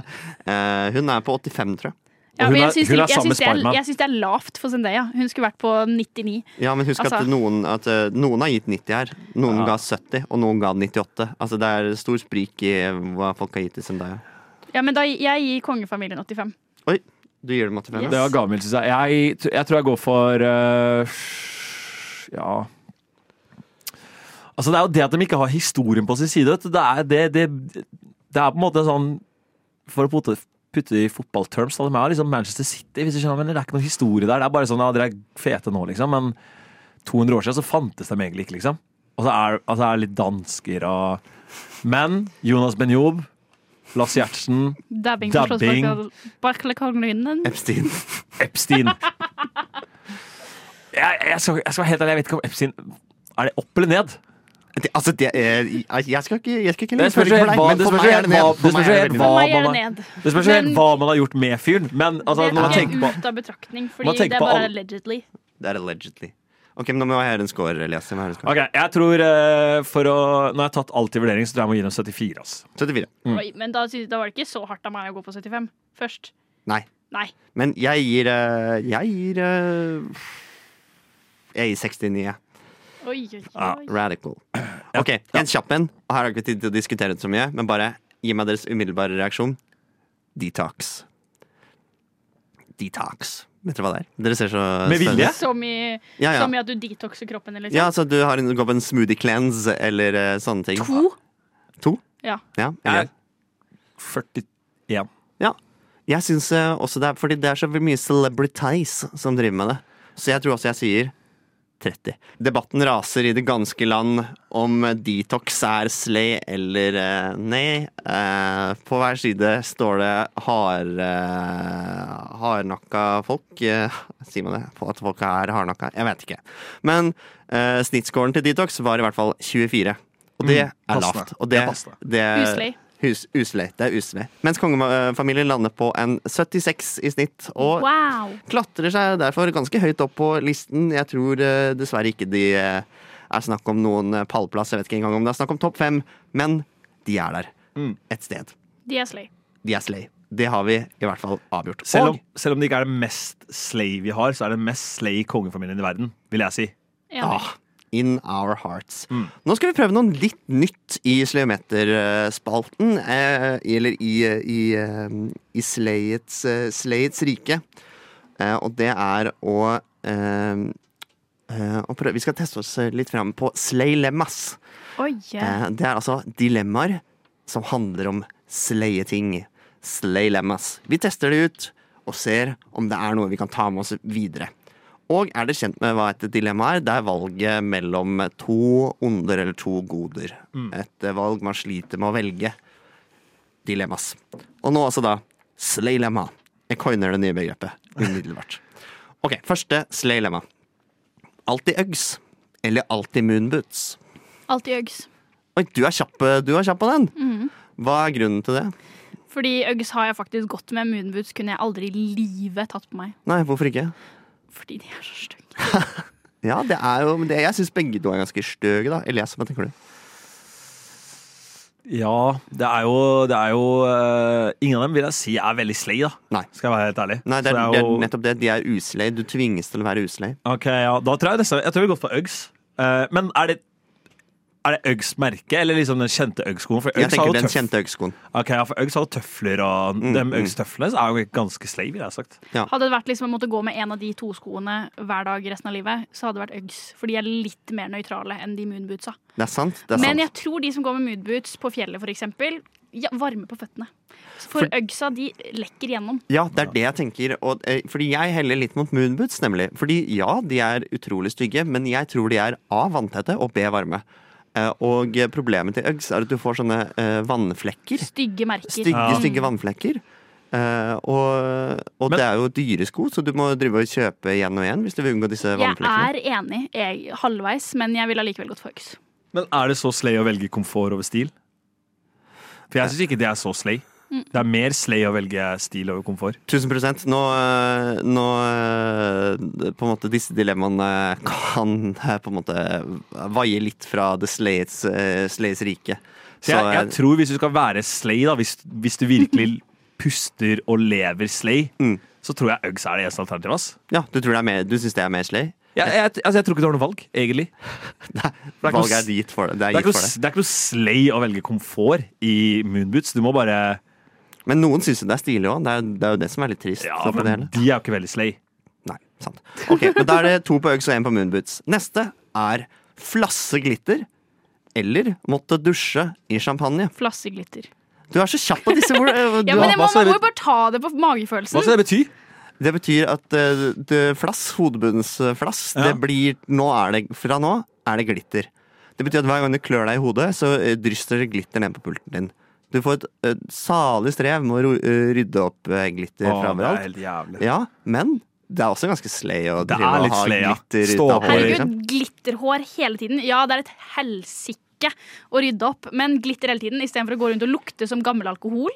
*laughs* eh, Hun er på 85, tror jeg. Ja, hun er- jeg syns hun er det, sammen med det, er- Spiderman. jeg syns det er lavt for Zendaya. Hun skulle vært på 99. Ja, men husk Altså- at, noen, at eh, noen har gitt 90 her. Noen Ja. ga 70, og noen ga 98. Altså Det er stor sprik i hva folk har gitt til Zendaya. Ja, men da, jeg gir kongefamilien 85. Oi, Du gir dem 85? Yes. Det var gammelt, syns jeg. jeg. Jeg tror jeg går for uh, Ja Altså Det er jo det at de ikke har historien på sin side. Det er, det, det, det er på en måte sånn For å putte, det i fotballterms. Er liksom Manchester City, hvis du skjønner, men det er ikke noen historie der. Det er bare sånn, ja, Dere er fete nå, liksom, men 200 år siden så fantes de egentlig ikke, liksom. Og så er altså, det litt dansker og Men Jonas Benjob, Lars Gjertsen, Dabbing. Dabbing. Epstein. Epstein *laughs* jeg, jeg, skal, jeg skal være helt ærlig, jeg vet ikke om Epstein Er det opp eller ned? Det, altså, det er, jeg skal ikke, jeg skal ikke Det spørs for helt deg, hva- det spørs meg jo er helt hva- er er man spørs helt hva man har gjort med fyren. Men altså, det jeg på ut av betraktning, fordi det er bare allegedly. Det er allegedly. Ok, men Nå må jeg høre en score, Elias. Jeg en score. Ok, jeg tror uh, for å jeg har tatt alt i vurdering, så tror jeg jeg må gi dem 74. Altså. 74. Mm. Oi, men da, da var det ikke så hardt av meg å gå på 75 først. Nei. Nei. Men jeg gir uh, Jeg gir uh, Jeg gir 69. jeg. Oi, oi, *clears throat* Ja. Radical. Ok, en kjapp en. Her har ikke tid til å diskutere det så mye, men bare gi meg deres umiddelbare reaksjon. Detox. Detox. Vet dere hva det er? Dere ser så Med vilje? Som i, Ja, ja. som i at du detoxer kroppen, liksom. Ja, så du har en, går på en smoothie cleanse eller uh, sånne ting. To. To? Ja. Ja, Jeg eller? er 41. ja. Jeg syns uh, også det er fordi det er så mye celebrities som driver med det. Så jeg tror også jeg sier 30. Debatten raser i det ganske land om detox er slay eller eh, nei. Eh, på hver side står det hard, eh, hardnakka folk. Eh, sier man det? At folk er hardnakka? Jeg vet ikke. Men eh, snittscoren til detox var i hvert fall 24. Og det Mm, er lavt. Og Det det, er det, Uslay. Hus, uslay. Det er. Mens kongefamilien lander på en 76 i snitt. Og Wow. klatrer seg derfor ganske høyt opp på listen. Jeg tror eh, dessverre ikke de eh, er snakk om noen eh, pallplass. Jeg vet ikke engang om det er snakk om topp fem, men de er der. Mm. Et sted. De er slay. De er slay. Det har vi i hvert fall avgjort. Selv om, Og selv om det ikke er det mest slay vi har, så er det mest slay kongefamilien i verden, vil jeg si. Ja. ah, in our hearts. Mm. Nå skal vi prøve noe litt nytt i Sleometer-spalten. Eh, eller i, i, eh, i Slayets, eh, Slayets rike. Eh, og det er å eh, eh, å prøve, Vi skal teste oss litt fram på Slay-lemmas. yeah. Eh, det er altså dilemmaer som handler om sleieting. Slay-lemmas. Vi tester det ut og ser om det er noe vi kan ta med oss videre. Og er dere kjent med hva et dilemma er? Det er valget mellom to onder eller to goder. Et eh, valg man sliter med å velge. Dilemmas. Og nå altså da slay-lemma. Jeg coiner det nye begrepet umiddelbart. *laughs* Ok, første slaylemma. Alltid Uggs eller alltid moonboots? Alltid Uggs. Oi, du er kjapp, du er kjapp på den. Hva er grunnen til det? Fordi Uggs har jeg faktisk gått med. Moonboots kunne jeg aldri i livet tatt på meg. Nei, hvorfor ikke? Fordi de er så stygge. *laughs* Ja, det er jo det, Jeg syns begge to er ganske stygge, da. Elias, hva tenker du? Ja, det er jo, det er jo uh, Ingen av dem vil jeg si er veldig slay, da. Nei. Skal jeg være helt ærlig. Nei, det er, Så det jo- er nettopp det. De er uslay. Du tvinges til å være uslay. Ok, ja, da tror jeg nesten Jeg tror vi har gått for Uggs. Uh, men er det Er det Uggs merke, eller liksom den kjente Uggs-skoen? Jeg Uggs tenker den tøff- kjente Uggs-skoen. Ok, ja, for Uggs har jo tøfler, og Mm, de mm. Uggs-tøflene er jo ganske slave, vil jeg sagt. Hadde det vært liksom å måtte gå med en av de to skoene hver dag resten av livet, så hadde det vært Uggs. For de er litt mer nøytrale enn de moonbootsa. Det er sant. Det er Men sant. jeg tror de som går med moonboots på fjellet, for eksempel, ja, varme på føttene. For, For- øgsa, de lekker gjennom. Ja, det er det jeg tenker. Og, eh, fordi jeg heller litt mot moonboots, nemlig. Fordi ja, de er utrolig stygge, men jeg tror de er A. vanntette og B. varme. Eh, og problemet til Uggs er at du får sånne eh, vannflekker. Stygge merker. Stygge, Ja. stygge vannflekker. Uh, og og Men- det er jo dyre sko, så du må drive og kjøpe igjen og igjen hvis du vil unngå disse vannflekkene. Jeg er enig jeg, halvveis, men jeg ville allikevel gått for Uggs. Men er det så slay å velge komfort over stil? For jeg syns ikke det er så slay. Mm. Det er mer slay å velge stil over komfort. Tusen prosent. Nå, eh, nå eh, På en måte disse dilemmaene kan eh, på en måte vaie litt fra det sleiets, eh, rike. Så jeg, jeg tror hvis du skal være slay, da, hvis, hvis du virkelig *laughs* puster og lever slay, Mm. så tror jeg Uggs er det eneste alternativet. ass. Ja, du, tror det er mer, du syns det er mer slay? Jeg, jeg, altså, jeg tror ikke du har noe valg, egentlig. *laughs* er ikke er gitt for det. Det Det er ikke noe, det. det er ikke noe slay å velge komfort i moonboots. Du må bare Men noen syns jo det er stilig òg. Det, det er jo det som er litt trist. Ja, men hele. de er jo ikke veldig slay. Nei, sant. Ok, men Da er det to på Uggs og én på Moonboots. Neste er flasseglitter eller måtte dusje i champagne. Flasseglitter. Du er så kjapp på disse ord. *laughs* eh, Ja, men har- jeg må, Man må jo bare ta det på magefølelsen. Hva skal det bety? Det betyr at uh, det, flass, hodebunnsflass, Ja. det blir nå er det, Fra nå er det glitter. Det betyr at hver gang du klør deg i hodet, så drysser det glitter ned på pulten din. Du får et, et salig strev med å eh, rydde opp eh, glitter Å, fra det er helt jævlig. Ja, men det er også ganske slay å Det drive og ha slay, ja. glitter Stå ut av håret. Liksom. Herregud, glitterhår hele tiden. Ja, det er et helsike å rydde opp, men glitter hele tiden istedenfor å gå rundt og lukte som gammel alkohol.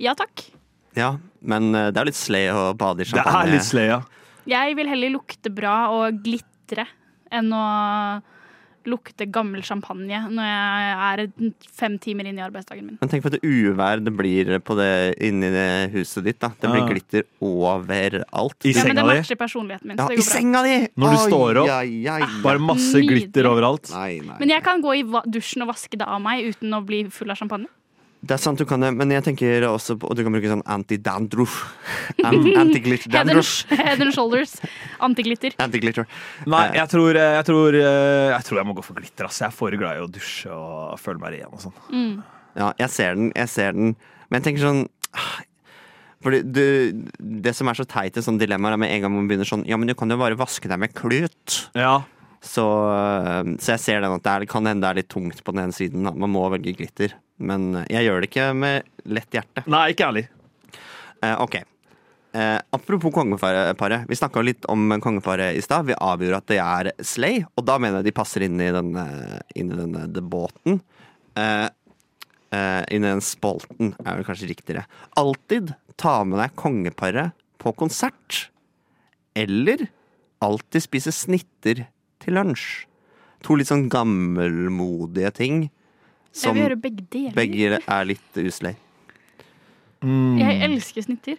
Ja takk. Ja, men eh, det er litt slay å bade i champagne. Det er litt slay, ja. Jeg vil heller lukte bra og glitre enn å lukte gammel champagne når jeg er fem timer inn i arbeidsdagen min. Men tenk på det uvær det blir på det, inni det huset ditt. da Det blir Ja. glitter overalt. I Ja, men det matcher personligheten min, Ja, så det I går bra. senga di! Når du står opp, ai, ai, ai. Bare masse Nydelig. glitter overalt. Nei, nei. Men jeg kan gå i dusjen og vaske det av meg uten å bli full av champagne. Det er sant, du kan det, men jeg tenker også på Og du kan bruke sånn anti-dandruff. *laughs* Anti-glitter Head dandruff. head and shoulders. Antiglitter. Anti-glitter. Nei, jeg tror jeg, tror eh, jeg tror jeg må gå for glitter. ass. Jeg er for glad i å dusje og føle meg ren og sånn. Ja, jeg ser den, jeg ser den. Men jeg tenker sånn *sighs* fordi du, Det som er så teit i sånne dilemmaer, er med en gang man begynner sånn Ja, men du kan jo bare vaske deg med klut. Ja. Så, så jeg ser den at det er, kan hende det er litt tungt på den ene siden. At man må velge glitter. Men jeg gjør det ikke med lett hjerte. Nei, ikke ærlig. Eh, ok. Eh, apropos kongeparet. Vi snakka litt om kongeparet i stad. Vi avgjorde at det er Slay, og da mener jeg de passer inn i denne, inn i denne the båten. Eh, eh, inn i den spolten, er vel kanskje riktigere. Alltid ta med deg kongeparet på konsert. Eller alltid spise snitter til lunsj. To litt sånn gammelmodige ting. Jeg Som vil gjøre begge deler. begge er litt uslay. Jeg elsker snitter.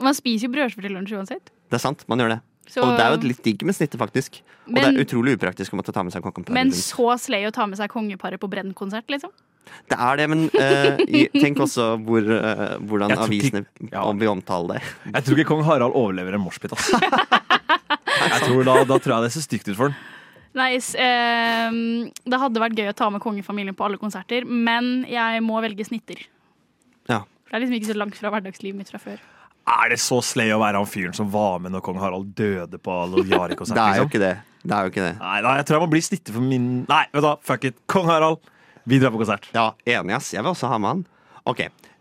Man spiser jo brødskiver til lunsj uansett. Det er sant, man gjør det. Så, Og det er jo litt digg med snittet, faktisk. Og det er utrolig upraktisk å måtte ta med seg kongeparet. men rundt. så slay å ta med seg kongeparet på Brenn-konsert, liksom. Det er det, men uh, tenk også hvor, uh, hvordan avisene ikke- ja. om vi omtaler det. Jeg tror ikke kong Harald overlever en moshpit. altså. *laughs* Jeg tror da, da tror jeg det ser stygt ut for han. Nei, s- ehm, det hadde vært gøy å ta med kongefamilien på alle konserter, men jeg må velge snitter. Ja. Det er liksom ikke så langt fra hverdagslivet mitt fra før. Er det så slay å være han fyren som var med når kong Harald døde på Lojari-konsert? *laughs* Det er jo Liksom? ikke det. Det er jo ikke det. Nei, nei, jeg tror jeg må bli snitter for min Nei, vet du hva, fuck it. Kong Harald, vi drar på konsert. Ja, enig, ass. Jeg vil også ha med han. Ok,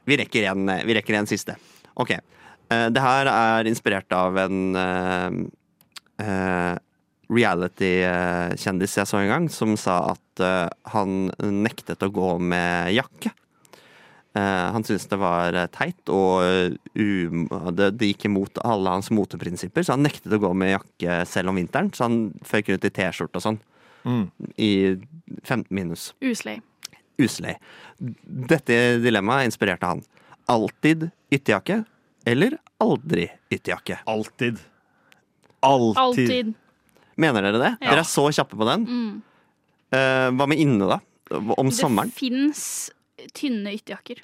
vi rekker en, vi rekker en siste. Ok. Uh, det her er inspirert av en uh, reality-kjendis jeg så en gang, som sa at eh, han nektet å gå med jakke. Eh, han syntes det var eh, teit, og um, det, det gikk imot alle hans moteprinsipper, så han nektet å gå med jakke selv om vinteren. Så han føyk rundt i T-skjorte og sånn. Mm. I 15 minus Uslay. uslay. Dette dilemmaet inspirerte han. Alltid ytterjakke eller aldri ytterjakke? Alltid. Alltid. Alltid. Mener dere det? Ja. Dere er så kjappe på den. Mm. Eh, hva med inne, da? Om sommeren? Det fins tynne ytterjakker.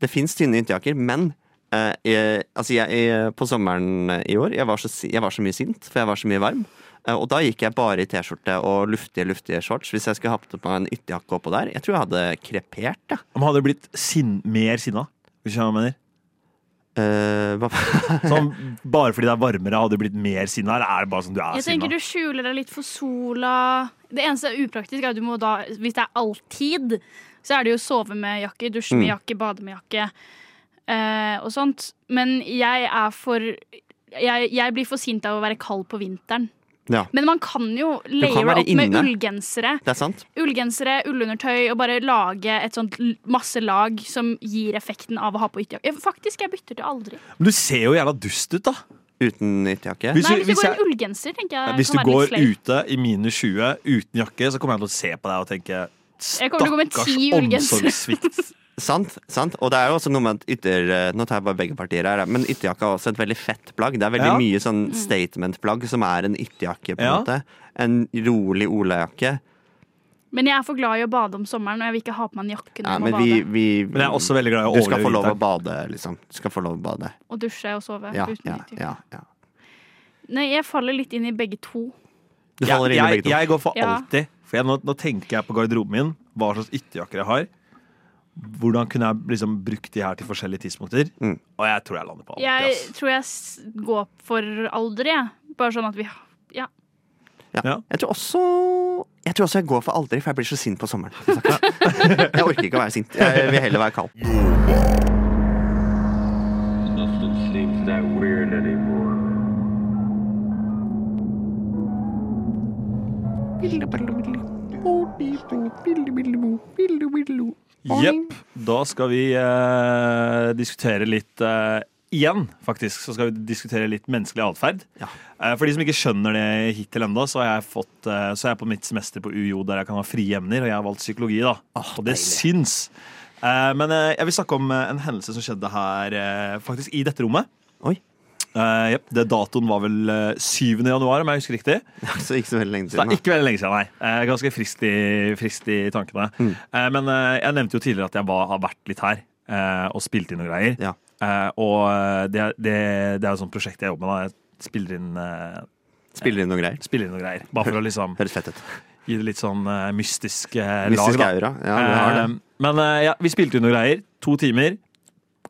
Det fins tynne ytterjakker, men uh, jeg, altså jeg, jeg, på sommeren i år jeg var, så, jeg var så mye sint, for jeg var så mye varm. Uh, og da gikk jeg bare i T-skjorte og luftige, luftige shorts. Hvis jeg skulle hatt på meg en ytterjakke oppå der, jeg tror jeg hadde krepert, da Om hadde du blitt sin, mer sinna, hvis jeg mener. Eh, hva *laughs* Sånn, bare fordi det er varmere, hadde du blitt mer sinna? Eller er det bare sånn du er Jeg sinna? tenker du skjuler deg litt for sola. Det eneste er upraktisk, er at du må da, hvis det er alltid, så er det jo sove med jakke, dusje med Mm. jakke, bade med jakke uh, og sånt. Men jeg er for jeg, jeg blir for sint av å være kald på vinteren. Ja, Men man kan jo layere opp med ullgensere. det er sant. Ullgensere, ullundertøy og bare lage et sånt masse lag som gir effekten av å ha på ytterjakke. Faktisk, jeg bytter til aldri. Men du ser jo jævla dust ut, da. Uten ytterjakke. Hvis Nei, hvis du går i en ullgenser, tenker jeg Hvis du være går litt ute i minus 20 uten jakke, så kommer jeg til å se på deg og tenke Stakkars omsorgssvikt. *laughs* Sant, sant. Og det er jo også noe med at ytter... eh, Nå tar jeg bare begge partier her, men ytterjakka er også et veldig fett plagg. Det er veldig Ja. mye Mm. sånn statement-plagg som er en ytterjakke, på en Ja. måte. En rolig olajakke. Men jeg er for glad i å bade om sommeren, og jeg vil ikke ha på meg en jakke når Ja, men vi, vi Men jeg er også veldig glad i å Du skal få lov å bade, liksom. Du skal få lov å bade. Og dusje og sove. Ja, uten ja, ja. ja. Nei, jeg faller litt inn i begge to. Du Jeg, faller inn i begge to. jeg går for alltid. For jeg, nå, nå tenker jeg på garderoben min, hva slags ytterjakker jeg har. Hvordan kunne jeg liksom brukt de her til forskjellige tidspunkter? Mm. Og jeg tror jeg lander på alltid. Jeg yes. tror jeg går for aldri, jeg. Bare sånn at vi Ja. Ja. Ja. Jeg tror også Jeg tror også jeg går for aldri, for jeg blir så sint på sommeren. *laughs* Jeg orker ikke å være sint. Jeg vil heller være kald. Bilde, bilde, anymore. Jepp. Da skal vi eh, diskutere litt eh, Igjen, faktisk, så skal vi diskutere litt menneskelig atferd. Ja. Eh, for de som ikke skjønner det hittil ennå, så, har jeg fått, eh, så er jeg på mitt semester på UiO der jeg kan ha frie emner, og jeg har valgt psykologi. da. og det deilig. syns. Eh, men eh, jeg vil snakke om en hendelse som skjedde her, faktisk i dette rommet. Oi. yep, det Datoen var vel eh, 7. januar, om jeg husker riktig. *laughs* Så ikke så veldig lenge siden. er ikke veldig lenge siden, nei. Uh, ganske frist i, frist i tankene. Mm. Uh, men eh, jeg nevnte jo tidligere at jeg var, har vært litt her eh, og spilt inn noen greier. Ja. Eh, og eh, det, det, det er jo et sånt prosjekt jeg jobber med. da. Jeg spiller inn, eh, Spiller inn noen greier. spiller inn noen greier. Bare for å liksom *laughs* Høres fett ut. gi det litt sånn eh, mystisk eh, Mystisk lag. da. aura. Ja, det har det. Eh, men eh, ja, vi spilte inn noen greier. To timer.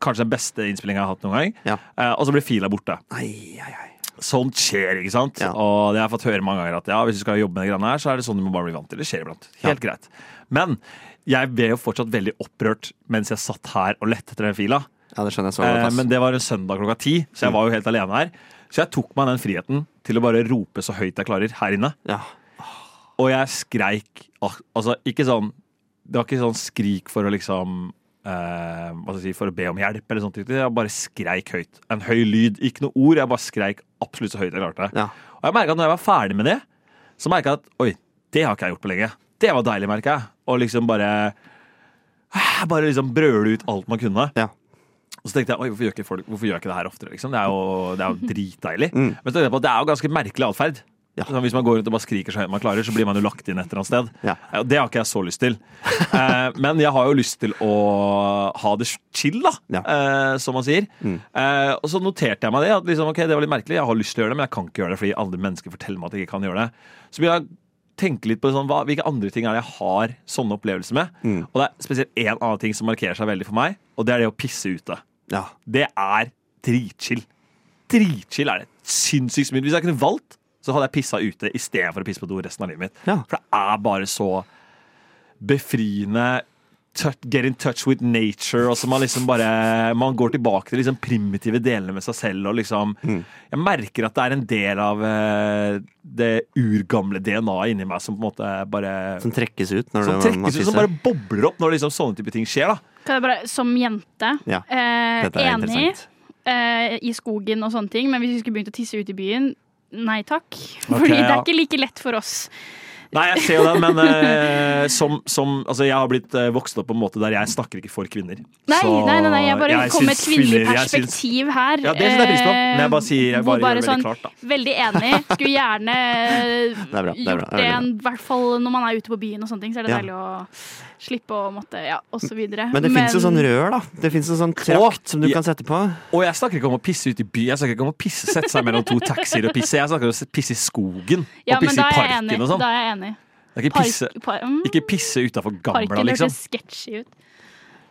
Kanskje den beste innspillinga jeg har hatt noen gang. Ja. Eh, og så blir fila borte. Ai, ai, ai. Sånt skjer, ikke sant? Ja. Og det har jeg fått høre mange ganger at ja, hvis du skal jobbe med det greiene her, så er det sånn du må bare bli vant til. Det skjer iblant. Helt greit. Men jeg ble jo fortsatt veldig opprørt mens jeg satt her og lette etter den fila. Ja, det skjønner jeg så godt. Eh, men det var en søndag klokka ti, så jeg var jo helt alene her. Så jeg tok meg den friheten til å bare rope så høyt jeg klarer her inne. Ja. Og jeg skreik Altså, ikke sånn Det var ikke sånn skrik for å liksom eh, hva skal jeg si, For å be om hjelp eller sånt. Jeg bare skreik høyt. En høy lyd. Ikke noe ord. Jeg bare skreik absolutt så høyt jeg klarte. Ja. Og jeg merket at når jeg var ferdig med det, så merka jeg at oi, det har ikke jeg gjort på lenge. Det var deilig, merka jeg. Og liksom bare Bare liksom brøle ut alt man kunne. Ja. Og så tenkte jeg oi, hvorfor gjør ikke, folk, hvorfor gjør ikke det her oftere? Liksom? Det er jo, det er jo *laughs* dritdeilig. Mm. Men så tenkte jeg på at det er jo ganske merkelig atferd. Ja. Hvis man går rundt og bare skriker så høyt man klarer, så blir man jo lagt inn et eller annet sted. Ja. Det har ikke jeg så lyst til. *laughs* Eh, men jeg har jo lyst til å ha det chill, da, Ja. eh, som man sier. Mm. Eh, og så noterte jeg meg det. At liksom, ok, det var litt merkelig. Jeg har lyst til å gjøre det, men jeg kan ikke gjøre det fordi andre mennesker forteller meg at jeg ikke kan gjøre det. Så vil jeg tenke litt på sånn, hva, hvilke andre ting er det jeg har sånne opplevelser med. Mm. Og det er spesielt én annen ting som markerer seg veldig for meg, og det er det å pisse ute. Ja. Det er dritchill. Dritchill er det. Sinnssykt smooth. Hvis jeg kunne valgt, så hadde jeg pissa ute istedenfor å pisse på do resten av livet mitt. Ja. For det er bare så befriende. Get in touch with nature. Og så man liksom bare Man går tilbake til liksom primitive delene med seg selv. Og liksom Mm. Jeg merker at det er en del av eh, det urgamle DNA-et inni meg som på en måte bare Som trekkes ut når Som trekkes ut, som bare bobler opp når liksom sånne type ting skjer. da Kan jeg bare, som jente, Ja, eh, enig eh, i skogen og sånne ting, men hvis vi skulle begynt å tisse ute i byen, nei takk. Fordi det ja. er ikke like lett for oss. Nei, jeg ser jo den, men uh, som, som Altså, jeg har blitt uh, vokst opp på en måte der jeg snakker ikke for kvinner. Nei, Så nei, nei, nei jeg bare jeg kom med et kvinnelig perspektiv syns- her. Ja, det syns jeg pris på. Men jeg bare sier jeg bare, bare, gjør det sånn, veldig klart, da. Veldig enig. Skulle gjerne *laughs* er bra, det er gjort det er det, i hvert fall når man er ute på byen og sånne ting. Så er det Ja. deilig å slippe å måtte Ja, og så videre. Men det fins jo sånn rør, da. Det fins jo sånn trakt som du ja. kan sette på. Og jeg snakker ikke om å pisse ut i by. Jeg snakker ikke om å pisse, sette seg mellom to taxier og pisse. Jeg snakker om å pisse i skogen Ja, og pisse i parken og sånn. Da er jeg enig. Det er ikke Park, pisse, par, mm, ikke pisse utafor Gamla, parken liksom. hørtes sketchy ut.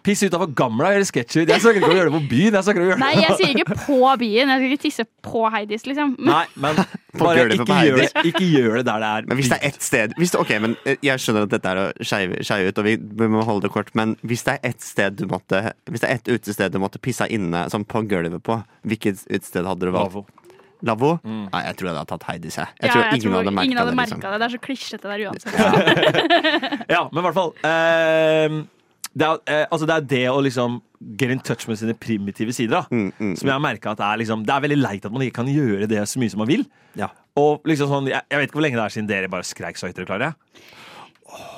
Pisse utafor Gamla sketchy ut. Jeg snakker ikke om å gjøre det på byen. Jeg snakker om å gjøre Nei, jeg sier ikke på byen. Jeg skal ikke tisse på Heidis, liksom. Nei, men bare ikke gjør, det, ikke gjør det der det er Men hvis det er ett sted hvis det, Ok, men eh, Jeg skjønner at dette er å skeie ut, og vi, vi må holde det kort, men hvis det er ett sted du måtte Hvis det er ett utested du måtte pisse inne, sånn på gulvet på, hvilket utested hadde du valgt? Lavvo. Mm. Nei, jeg tror jeg hadde tatt Heidis, jeg. Jeg ja, tror jeg ingen tror hadde merka det. Liksom. det. Det er så klisjete der uansett. Ja, *laughs* men i hvert fall eh, det, er, eh, altså det er det å liksom get in touch med sine primitive sider. Da, Mm, mm, Som jeg har merket at det er, liksom, det er veldig leit at man ikke kan gjøre det så mye som man vil. Ja. Og liksom sånn, jeg, jeg vet ikke hvor lenge det er siden dere bare skreik så høyt dere klarer. jeg.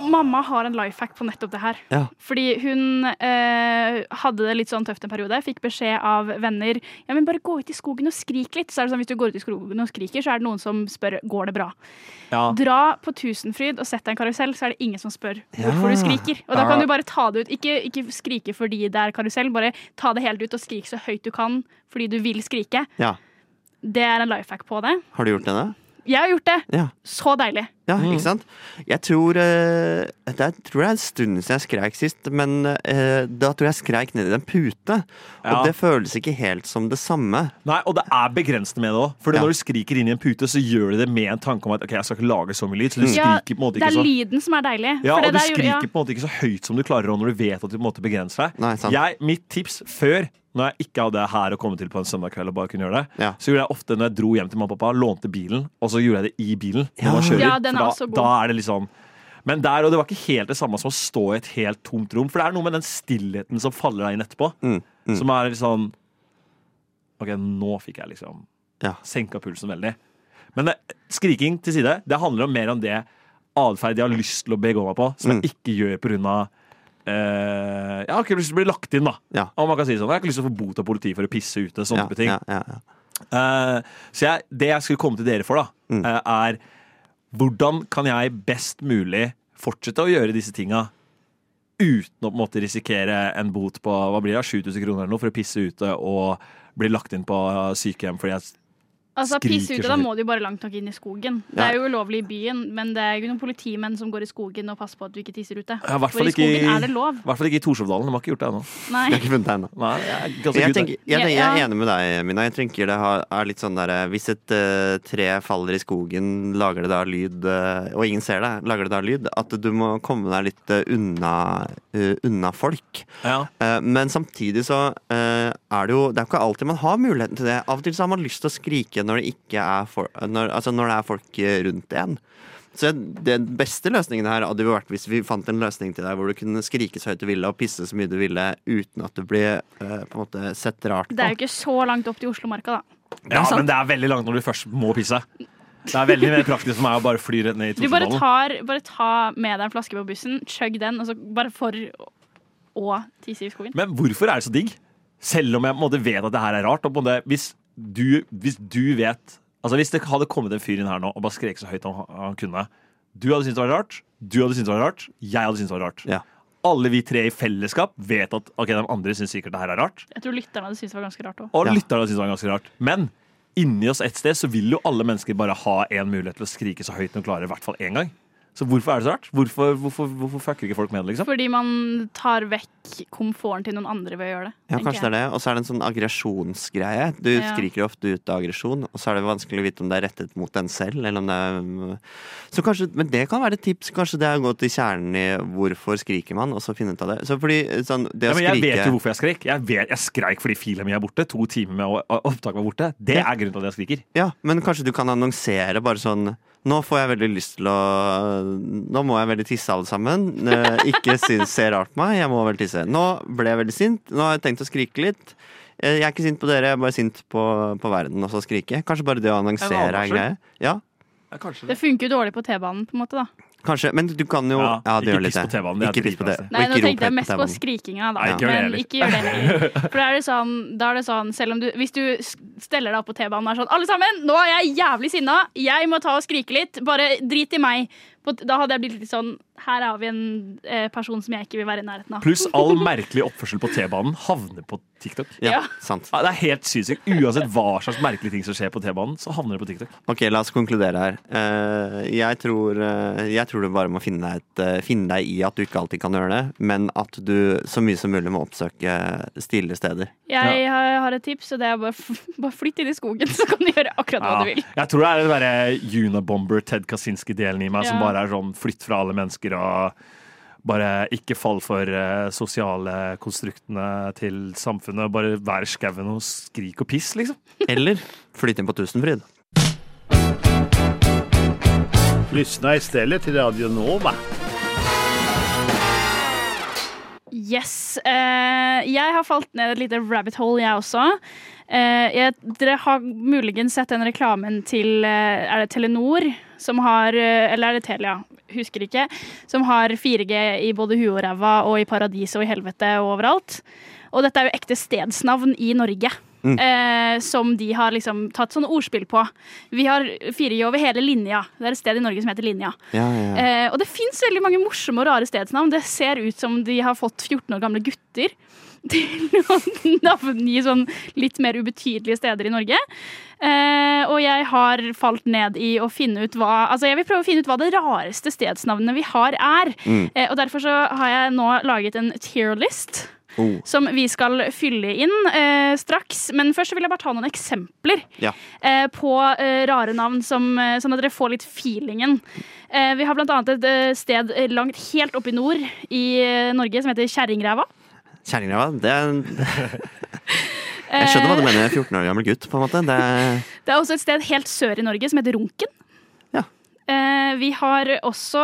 Mamma har en life hack på nettopp det her. Ja. Fordi hun eh, hadde det litt sånn tøft en periode. Fikk beskjed av venner Ja, men bare gå ut i skogen og skrik litt. Så er det sånn, Hvis du går ut i skogen og skriker, så er det noen som spør går det bra. Ja. Dra på Tusenfryd og sett deg en karusell, så er det ingen som spør hvorfor Ja. du skriker. Og da kan du bare ta det ut. Ikke, ikke skrike fordi det er karusell, bare ta det helt ut og skrik så høyt du kan fordi du vil skrike. Ja. Det er en life hack på det. Har du gjort det? da? Jeg har gjort det. Ja. Så deilig. Ja, Mm. ikke sant? Jeg tror, uh, det er, tror jeg er en stund siden jeg skreik sist, men uh, da tror jeg jeg skreik ned i en pute. Og det føles ikke helt som det samme. Nei, og det er begrensende med det òg. For Ja. når du skriker inn i en pute, så gjør du det med en tanke om at ok, jeg skal ikke lage så mye lyd. Så du Ja, skriker på en måte Det er lyden som er deilig. Ja, For det og du skriker ja. på en måte ikke så høyt som du klarer å når du vet at du på en måte begrenser deg. Nei, sant. Jeg, mitt tips før, når jeg ikke hadde her å komme til på en søndag kveld og bare kunne gjøre det, Ja. så gjorde jeg ofte når jeg dro hjem til mamma og pappa, lånte bilen, og så gjorde jeg det i bilen når Ja. man kjører. Ja, den er for også da, god. da er det sånn men der, og det var ikke helt det samme som å stå i et helt tomt rom. For det er noe med den stillheten som faller deg inn etterpå, Mm, mm. som er litt sånn OK, nå fikk jeg liksom Ja. senka pulsen veldig. Men det, skriking til side, det handler om mer om det atferd jeg har lyst til å begå meg på, som Mm. jeg ikke gjør av eh, Jeg har ikke lyst til å bli lagt inn, da. Ja. Om man kan si sånn. Jeg har ikke lyst til å få bot av politiet for å pisse ute. Sånne type ting. ja, ja, ja. Eh, så jeg, det jeg skulle komme til dere for, da, Mm. eh, er hvordan kan jeg best mulig fortsette å gjøre disse tinga uten å på en måte risikere en bot på hva blir det, 7000 kroner eller noe for å pisse ute og bli lagt inn på sykehjem fordi jeg Altså, Piss Pisse ute, da må du jo bare langt nok inn i skogen. Det er jo ulovlig i byen, men det er jo noen politimenn som går i skogen og passer på at du ikke tisser ute. Ja, For i skogen i- er det lov. I hvert fall ikke i Torshovdalen. De har ikke gjort det ennå. Jeg. Jeg Jeg, jeg, jeg er enig med deg, Mina. Jeg tenker det er litt sånn der Hvis et uh, tre faller i skogen, lager det da lyd, uh, og ingen ser det, lager det da lyd? At du må komme deg litt uh, unna, eh, unna folk. Ja. Eh, Men samtidig så eh, er det jo Det er jo ikke alltid man har muligheten til det. Av og til så har man lyst til å skrike når det ikke er for, når, Altså når det er folk rundt en. Så Den beste løsningen her hadde jo vært hvis vi fant en løsning til deg hvor du kunne skrike så høyt du ville og pisse så mye du ville uten at du ble eh, på en måte sett rart på. Det er jo ikke så langt opp til Oslomarka, da. ja, det men det er veldig langt når du først må pisse. Det er veldig mer praktisk for meg å bare fly rett ned i Du bare tar bare ta med deg en flaske på bussen, chugg den, og så bare for å tisse i skogen. Men hvorfor er det så digg? Selv om jeg på en måte vet at det her er rart. Og på en måte, hvis, du, hvis du vet Altså Hvis det hadde kommet en fyr inn her nå og bare skrek så høyt han, han kunne Du hadde syntes det var rart, du hadde syntes det var rart, jeg hadde syntes det var rart. Ja. Alle vi tre i fellesskap vet at ok, de andre syns sikkert det her er rart. Jeg tror lytterne hadde syntes det var ganske rart òg. Og Ja. lytterne syntes det var ganske rart. Men inni oss et sted så vil jo alle mennesker bare ha en mulighet til å skrike så høyt de klarer, i hvert fall én gang. Så hvorfor er det så rart? Hvorfor, hvorfor, hvorfor fucker ikke folk med det, liksom? Fordi man tar vekk komforten til noen andre ved å gjøre det. Ja, kanskje det er det. Og så er det en sånn aggresjonsgreie. Du Ja. skriker ofte ut av aggresjon, og så er det vanskelig å vite om det er rettet mot en selv, eller om det er så kanskje, Men det kan være et tips. Kanskje det er å gå til kjernen i hvorfor skriker man, og så finne ut av det. Så fordi sånn, det Ja, men jeg skrike vet jo hvorfor jeg skrek. Jeg, vet, jeg skreik fordi fila mi er borte. To timer med å- å- opptak var borte. Det er grunnen til at jeg skriker. Ja, men kanskje du kan annonsere bare sånn Nå får jeg veldig lyst til å Nå må jeg veldig tisse, alle sammen. Eh, Ikke synes, se rart på meg, jeg må vel tisse. Nå ble jeg veldig sint. Nå har jeg tenkt å skrike litt. Eh, Jeg er ikke sint på dere, jeg er bare sint på, på verden og så skrike. Kanskje bare det å annonsere er greie. Ja, Det funker jo dårlig på T-banen, på en måte, da. Kanskje. Men du kan jo Ja, Ja, det ikke gjør litt piss på det. T-banen, Ikke piss på det. Nei, nå tenkte jeg mest på skrikinga, da. Nei, ikke Men heller. ikke gjør det heller. For da er det sånn, da er det sånn selv om du, Hvis du steller deg opp på T-banen og er sånn Alle sammen, nå er jeg jævlig sinna. Jeg må ta og skrike litt. Bare drit i meg. Da hadde jeg blitt litt sånn Her har vi en eh, person som jeg ikke vil være i nærheten av. Pluss all *laughs* merkelig oppførsel på T-banen havner på TikTok. Ja, Ja. sant. Ja, Det er helt sykt. Uansett hva slags merkelige ting som skjer på T-banen, så havner det på TikTok. Ok, la oss konkludere her. Eh, jeg, tror, eh, jeg tror du bare må finne deg, et, finne deg i at du ikke alltid kan gjøre det, men at du så mye som mulig må oppsøke stille steder. Jeg har, har et tips, og det er bare, *laughs* bare flytt inn i skogen, så kan du gjøre akkurat hva Ja. du vil. Jeg tror det er den derre Unabomber Ted Kasinski-delen i meg som Ja. Bare er sånn flytt fra alle mennesker og bare ikke fall for eh, sosiale konstruktene til samfunnet. Bare vær i skauen og skrik og piss, liksom. *laughs* Eller flytt inn på Tusenfryd. Lyssna stedet til Radio Nova. Yes. Uh, jeg har falt ned et lite rabbit hole, jeg også. Uh, jeg, dere har muligens sett den reklamen til Er det Telenor som har eh, Eller er det Telia? Husker ikke. Som har 4G i både huet og ræva og i paradiset og i helvete og overalt. Og dette er jo ekte stedsnavn i Norge. Mm. eh, som de har liksom tatt sånne ordspill på. Vi har 4G over hele linja. Det er et sted i Norge som heter Linja. Ja, ja, ja. Eh, og det fins veldig mange morsomme og rare stedsnavn. Det ser ut som de har fått 14 år gamle gutter til å navngi sånn litt mer ubetydelige steder i Norge. Eh, og jeg har falt ned i å finne ut hva Altså jeg vil prøve å finne ut hva det rareste stedsnavnet vi har, er. Mm. Eh, og derfor så har jeg nå laget en tier list. Oh. Som vi skal fylle inn eh, straks. Men først så vil jeg bare ta noen eksempler Ja. eh, på eh, rare navn, som, eh, sånn at dere får litt feelingen. Eh, vi har annet et eh, sted langt helt oppe i nord i Norge som heter Kjerringræva. Kjerringræva, det er *laughs* Jeg skjønner hva du mener. 14 år gammel gutt, på en måte. Det er Det er også et sted helt sør i Norge som heter Runken. Ja. Eh, vi har også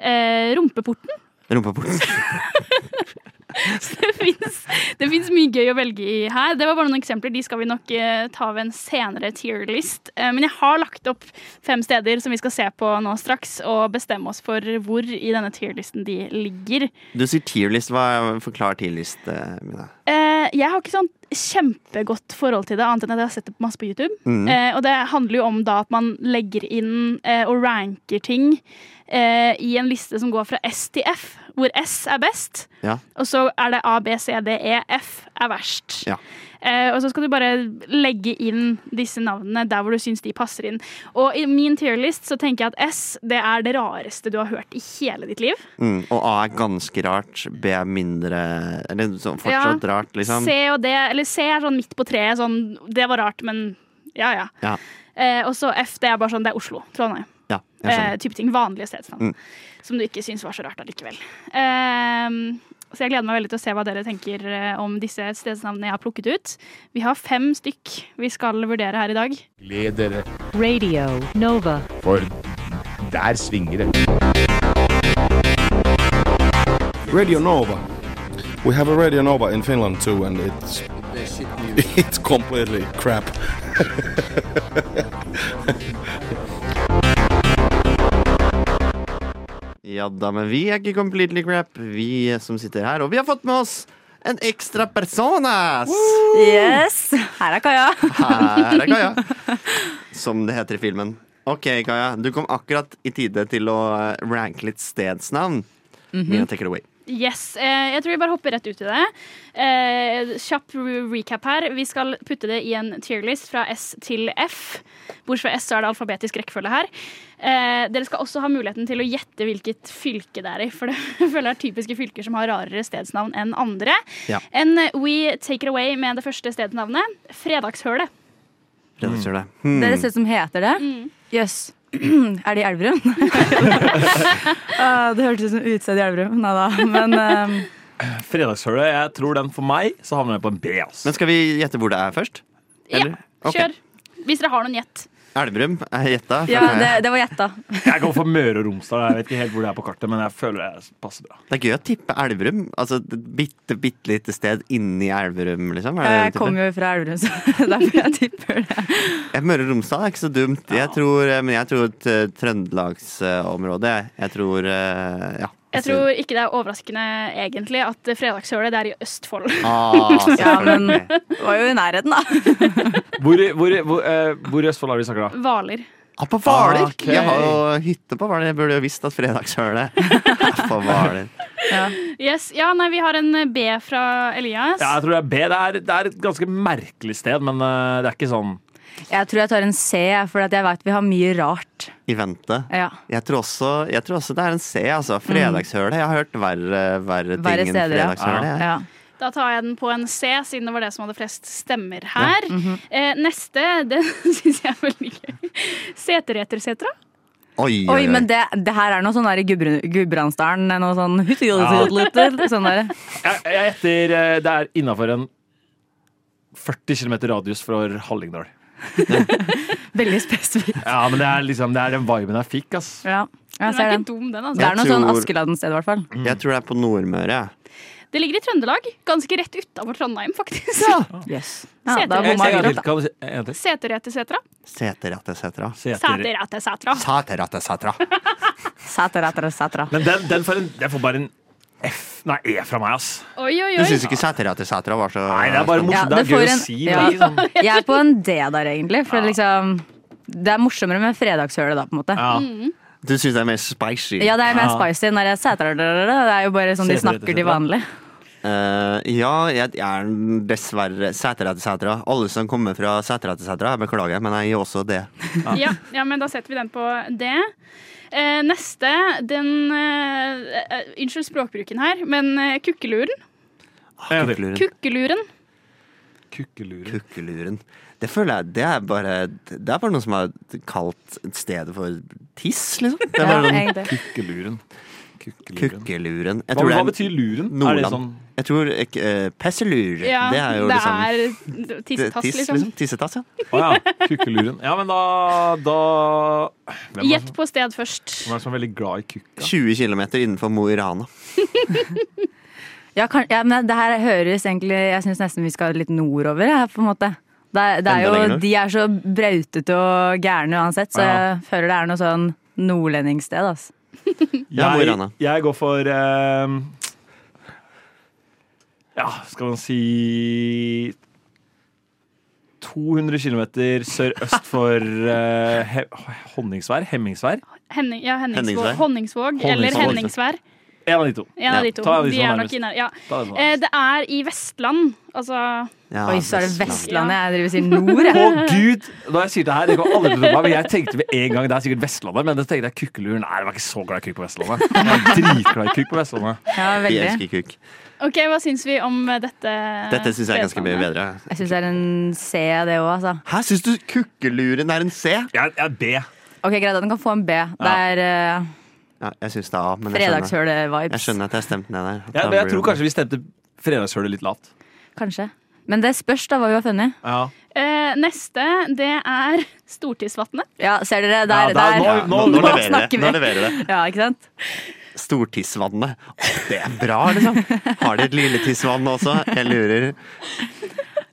eh, Rumpeporten. *laughs* *laughs* Det fins- mye gøy å velge i her. Det var bare noen eksempler. De skal vi nok eh, ta ved en senere tierlist. Eh, men jeg har lagt opp fem steder som vi skal se på nå straks, og bestemme oss for hvor i denne tier-listen de ligger. Du sier tierlist. Hva forklarer tierlist, eh, Mina. Jeg har ikke sånn kjempegodt forhold til det, annet enn at jeg har sett det masse på YouTube. Mm. Eh, og det handler jo om da at man legger inn eh, og ranker ting eh, i en liste som går fra S til F, hvor S er best. Ja. Og så er det A, B, C, D, E, F er verst. Ja. Eh, og så skal du bare legge inn disse navnene der hvor du syns de passer inn. Og i min tierlist så tenker jeg at S det er det rareste du har hørt i hele ditt liv. Mm. Og A er ganske rart. B er mindre Eller fortsatt ja. rart, liksom. C og D, eller C er sånn midt på treet. Sånn, det var rart, men ja ja. Ja. Eh, og så F det er bare sånn, det er Oslo. Trondheim. Ja, Eh, type ting. Vanlige stedsnavn. Mm. Som du ikke syns var så rart allikevel. Eh, så jeg gleder meg veldig til å se hva dere tenker eh, om disse stedsnavnene jeg har plukket ut. Vi har fem stykk vi skal vurdere her i dag. Gled dere, Radio Nova. for der svinger det. Radio Nova. We have a Radio Nova in Finland too, and it's *laughs* it's completely crap. *laughs* Ja da, men vi er ikke completely crap, vi som sitter her. Og vi har fått med oss en ekstra personas! Yes! Her er Kaja. Her er Kaja. *laughs* Som det heter i filmen. Ok, Kaja. Du kom akkurat i tide til å eh, ranke litt stedsnavn. Mina, take it away. Yes, eh, Jeg tror vi bare hopper rett ut i det. Eh, kjapp recap her. Vi skal putte det i en tierlist fra S til F. Bortsett fra S så er det alfabetisk rekkefølge her. Eh, dere skal også ha muligheten til å gjette hvilket fylke det er i. For det *laughs* føler jeg er typiske fylker som har rarere stedsnavn enn andre. Ja. En We Take It Away med det første stedsnavnet. Fredagshølet. Fredagshølet. det. Hmm. Det er et sted som heter det? Jøss. *clears throat* Er det i Elverum? *laughs* Ah, det hørtes ut som utested i Elverum. Nei da. Men um... Fredagshølet, jeg tror den for meg, så havner jeg på en B. Altså. Men skal vi gjette hvor det er først? Eller? Ja, kjør. kjør. Hvis dere har noen gjett. Elverum er gjetta. ja, det, det var gjetta. Jeg går for Møre og Romsdal. Jeg vet ikke helt hvor det er på kartet, men jeg føler det passer bra. Det er gøy å tippe Elverum. Altså et bitte, bitte lite sted inni Elverum, liksom. Er det Jeg kommer jo fra Elverum, så *laughs* derfor jeg tipper det. Møre og Romsdal er ikke så dumt. Jeg tror, eh, men jeg tror et uh, trøndelagsområde. jeg tror eh, Ja. Jeg tror ikke det er overraskende egentlig at Fredagshølet det er i Østfold. Ah, *laughs* Ja, men det var jo i nærheten, da. *laughs* Hvor, i- hvor, hvor, uh, hvor i Østfold er vi snakker da? Hvaler. Ah, på Hvaler! Ok. Jeg har jo hytte på Hvaler. Jeg burde jo visst at fredagshølet er på Hvaler. *laughs* Yes, ja, nei, Vi har en B fra Elias. Ja, jeg tror det er B. Det er, det er et ganske merkelig sted, men eh, det er ikke sånn Jeg tror jeg tar en C, for jeg vet vi har mye rart. I vente. Ja. Jeg tror, også, jeg tror også det er en C, altså. Fredagshølet. Jeg har hørt verre, verre ting Verre steder, enn fredagshølet. Ja. ja. Da tar jeg den på en C, siden det var det som hadde flest stemmer her. Mhm. eh, neste, *laughs* den syns jeg er veldig gøy. Setersetra. Oi, Oi, men det, det her er noe sånn der i Gudbr- Gudbrandsdalen. Noe sånn sånn der. *laughs* Jeg, jeg gjetter eh, det er innafor en 40 km radius fra Hallingdal. *laughs* Veldig spesifikt. Ja, men det er liksom Det er den viben jeg fikk, ass. Ja, jeg Den ser er den. ikke dum, den. Det altså. er noe sånn tror- Askeladden-sted, i hvert fall. Jeg tror det er på Nordmøre. Det ligger i Trøndelag. Ganske rett utafor Trondheim, faktisk. Yes. Ja, da Seter- bomma En jeg gang godt, til. Kan du si en til? Setersetra. Seterrettesetra. Seter. Setersetra. Seterrettesetra. da. Sæter etter sæter. Men den, den, får en, den får bare en F Nei, E fra meg, ass. Oi, oi, Du oi. syns ikke Sætra til Sætra var så Nei, det er bare Ja, morsomt. det det er gøy en- å si. ja. Liksom. *laughs* Jeg er på en D der, egentlig. For liksom Det er morsommere med fredagshølet, da, på en måte. Ja. Du syns det er mer spicy? Ja, det er mer Ja. spicy når jeg setter det. Det er jo bare sånn de snakker til vanlig. Eh, ja, jeg jeg er dessverre Sætra til Sætra. Alle som kommer fra Sætra til Sætra, jeg beklager, men jeg gir også det. *laughs* Ja, ja, men da setter vi den på det. Uh, neste, den uh, Unnskyld språkbruken her, men kukkeluren. En. Kukkeluren. Kukkeluren. Kukkeluren. Kukkeluren. Det føler jeg Det er bare Det er bare noe som har kalt stedet for tiss, liksom. Det er bare ja, den Kukkeluren. Kukkeluren. Kukkeluren. Hva, hva betyr luren? Er det sånn Jeg tror uh, Pesselur. Ja, det er jo liksom er tissetass, tiss, liksom. liksom. Tissetass, ja. Å ja. Kukkeluren. Ja, men da, da det Gjett på sted først. hvem er det som er veldig glad i kukka? 20 km innenfor Mo i Rana. *laughs* Ja, kan, ja, men det her høres egentlig Jeg syns nesten vi skal litt nordover, jeg, på en måte. Det, det er jo, de er så brautete og gærne uansett, så Ja. jeg føler det er noe sånn nordlendingssted. Altså. *laughs* Jeg, jeg går for eh, Ja, skal man si 200 km sørøst for uh, *laughs* he, Honningsvær? Hemmingsvær? Henning, ja, Henningsvær. Honningsvåg eller. Henningsvær. En av de to. En av de to. Ta de De som er nok. Ja. Eh, Det er i Vestland. Altså Ja, Oi, så er det Vestland. Vestlandet jeg driver og sier nord, Å oh, gud! Når jeg sier det her, det kommer aldri til å tro meg, men jeg tenkte med en gang det er sikkert Vestlandet, men så tenkte jeg kukkeluren. Nei, jeg var ikke så glad i kukk på Vestlandet. Jeg er dritglad i kukk på Vestlandet. Ja, Vi veldig. elsker kukk. OK, hva syns vi om dette? Dette syns jeg er ganske mye bedre. Jeg syns det er en C, det òg, altså. Hæ, syns du kukkeluren er en C? Ja, ja B. Ok, Greit, den kan få en B. Det er uh, Ja, jeg syns det er A, men jeg skjønner, jeg skjønner at jeg stemte ned der. Ja, men jeg tror kanskje vi stemte fredagshølet litt lavt. Kanskje. Men det spørs da hva vi har funnet. Ja. Eh, neste, det er Stortidsvatnet. Ja, ser dere? Der, Ja, der- der. nå- nå, nå, nå leverer det. vi. Nå leverer det. *laughs* Ja, ikke sant? Stortissvannet. Det er bra, liksom. Har de et lilletissvann også? Jeg lurer.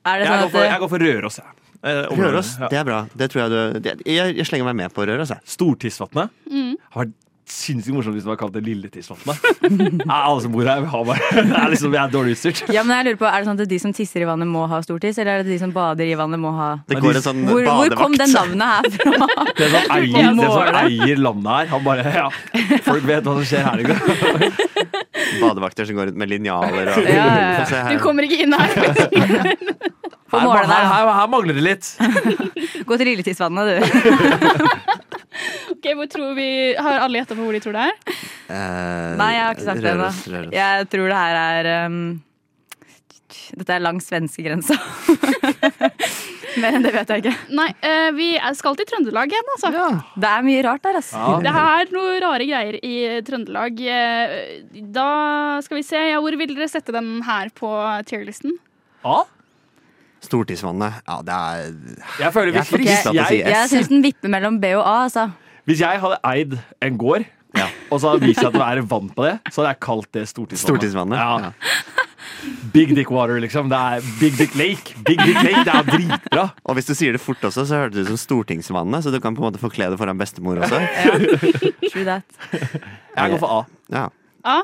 Er det Jeg, sånn går for, jeg går for Røros, jeg. Eh. Røros, det er bra. Det tror jeg du det- Jeg, jeg slenger meg med på Røros, jeg. Stortissvatnet. Mm. Har vært sinnssykt morsomt hvis det var kalt det Lilletissvatnet. *laughs* Ja, Alle som bor her, har bare, *laughs* det er liksom, vi er dårlig utstyrt. Ja, men jeg lurer på, Er det sånn at de som tisser i vannet, må ha stortiss, eller er det de som bader i vannet, må ha Det går en sånn Hvor, hvor kom det navnet her fra? *laughs* Det som eier, det som eier landet her, han bare Ja, folk vet hva som skjer her. Ikke? Badevakter som går rundt med linjaler og Ja, ja. Du kommer ikke inn her. Her, her, her, her mangler det litt. Gå til Lilletissvannet, du. Ok, hvor tror vi, Har alle gjetta på hvor de tror det er? Eh, Nei, jeg har ikke sagt det ennå. Jeg tror det her er um, Dette er langs svenskegrensa. *laughs* Mer enn det vet jeg ikke. Nei, uh, vi skal til Trøndelag igjen, altså. Det er mye rart der, altså. Ja. Det er noen rare greier i Trøndelag. Eh, Da skal vi se. Ja, hvor vil dere sette den her på tierlisten? A? Stortissvannet. Ja, det er Jeg føler vi er hvis, til å si jeg, S. Jeg syns den vipper mellom B og A, altså. Hvis jeg hadde eid en gård, Ja. og så hadde det vist seg at det er vann på det, så hadde jeg kalt det Stortingsvannet. Stortingsvannet. Ja. Ja. Big Dick Water, liksom. Det er Big Dick Lake. Big Dick Lake, Det er dritbra. Og hvis du sier det fort også, så høres det ut som Stortingsvannet, så du kan på en måte forkle det foran bestemor også. True that. Jeg går for A. Ja. A.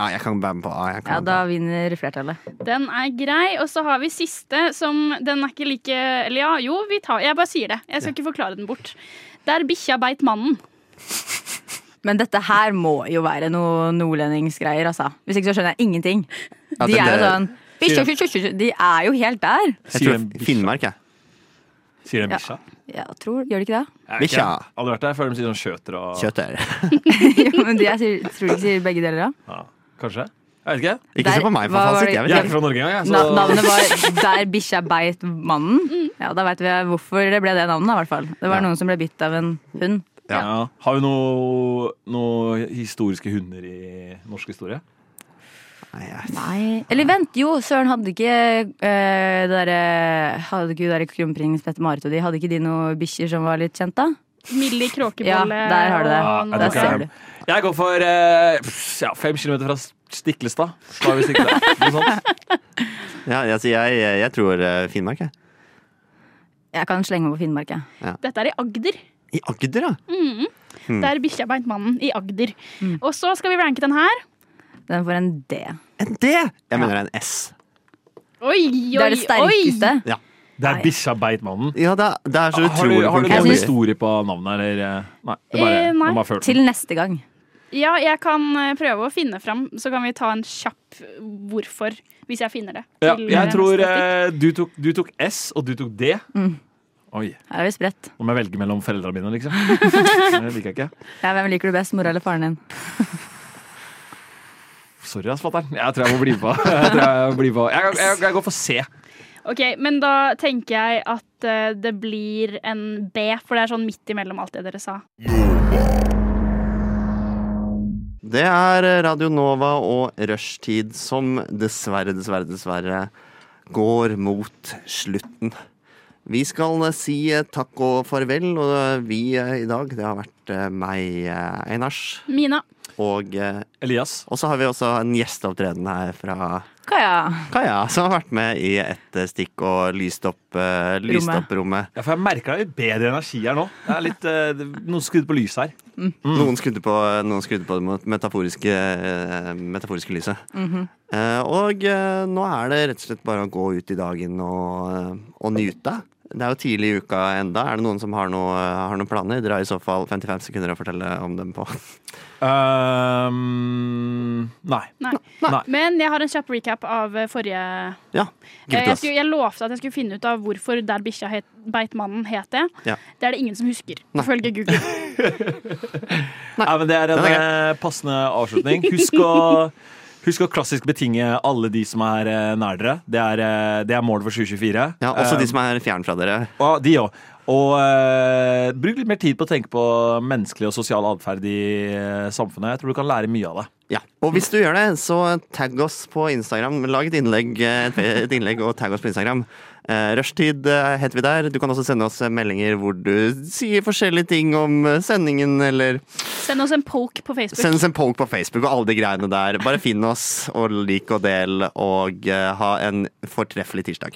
Ja, jeg kan være med på A. Jeg Ja, da vinner flertallet. Den er grei. Og så har vi siste, som Den er ikke like Eller ja, jo, vi tar Jeg bare sier det. Jeg skal ikke forklare den bort. Der bikkja beit mannen. Men dette her må jo være noe nordlendingsgreier, altså. Hvis ikke så skjønner jeg ingenting. Ja, De er jo sånn bikkja, bikkja, bikkja, De er jo helt der. Jeg tror en. Finnmark, jeg. Sier det bikkja? Ja. jeg tror, Gjør de ikke det? Jeg. Bikkja. Aldri vært der. før de sier sånn skjøter og Kjøter. *laughs* jo, men de er, tror de ikke sier begge deler, da? ja. Kanskje? Jeg vet ikke. Ikke Der- se på meg, for fasit. Jeg Jeg er ikke fra Norge engang. jeg, Na så- navnet var 'Der bikkja beit mannen'. Ja, Da veit vi hvorfor det ble det navnet, i hvert fall. Det var Ja. noen som ble bitt av en hund. Ja. Har vi noen noe historiske hunder i norsk historie? Nei, Nei Eller vent, jo, søren, hadde ikke øh, det derre Hadde ikke der derre kronprins Mette-Marit og de Hadde ikke de noen bikkjer som var litt kjent, da? Millie Kråkebolle Ja, der har du det. Ja, Der ser du. Jeg går for øh, ja, fem kilometer fra Stiklestad. Slag har Stiklestad. Ja, altså, jeg, jeg, jeg tror eh, Finnmark, jeg. Jeg kan slenge meg på Finnmark, jeg. Dette er i Agder. I Agder, ja. Der bikkja beint mannen. I Agder. Og så skal vi ranke den her. Den får en D. En D! Jeg mener en S. Oi, oi, Det er det sterkeste. Ja. Det er bikkja beit mannen. Ja, det, er- det er så Har du, har du noen historie på navnet, eller? Nei. Det bare, Eh, nei. Til neste gang. Ja, jeg kan eh, prøve å finne fram, så kan vi ta en kjapp hvorfor, hvis jeg finner det. Ja, jeg eh, tror eh, du tok, du tok S, og du tok D. Mm. Oi. Her er vi spredt. Nå må jeg velge mellom foreldrene mine, liksom. *laughs* Det liker jeg ikke. Ja, hvem liker du best, mora eller faren din? *laughs* Sorry, ass, fatter'n. Jeg tror jeg må bli på. *laughs* Jeg, tror jeg, må bli på. Jeg, jeg, jeg går for C. Ok, Men da tenker jeg at det blir en B, for det er sånn midt imellom alt det dere sa. Det er Radio Nova og Rushtid som dessverre, dessverre, dessverre går mot slutten. Vi skal si takk og farvel, og vi i dag, det har vært eh, meg, eh, Einars, Mina. og eh, Elias. Og så har vi også en gjesteopptreden her fra Kaja. Kaja, som har vært med i et eh, stikk og lyst opp, uh, lyst Rommet. opp rommet. Ja, for jeg merker det er litt bedre energi her nå. Det er litt, uh, noen skrudd på lyset her. Noen skrudde på, noen skrudde på det metaforiske, uh, metaforiske lyset. Mhm. Eh, og eh, nå er det rett og slett bare å gå ut i dagen og, eh, og nyte. Det er jo tidlig i uka enda. Er det noen som har, noe, har noen planer? Dere har i så fall 55 sekunder å fortelle om dem på. Ehm, nei. Nei. Nei. Men jeg har en kjapp recap av eh, forrige Ja, Eh, Jeg, skulle, jeg lovte at jeg skulle finne ut av hvorfor Der bikkja het, beit mannen het det. Ja. Det er det ingen som husker, Nei. ifølge Google. *laughs* Nei, men det er en er eh, passende avslutning. Husk å, husk å klassisk betinge alle de som er nær dere. Det er, det er målet for 2024. Ja, også de som er fjern fra dere. Og de òg. Og eh, bruk litt mer tid på å tenke på menneskelig og sosial atferd i eh, samfunnet. Jeg tror du kan lære mye av det. Ja. Og hvis du gjør det, så tagg oss på Instagram. Lag et innlegg, eh, et, et innlegg og tagg oss på Instagram. Eh, Rushtid eh, heter vi der. Du kan også sende oss meldinger hvor du sier forskjellige ting om sendingen, eller Send oss en poke på Facebook. send oss en poke på Facebook og alle de greiene der. Bare finn oss, og lik og del, og eh, ha en fortreffelig tirsdag.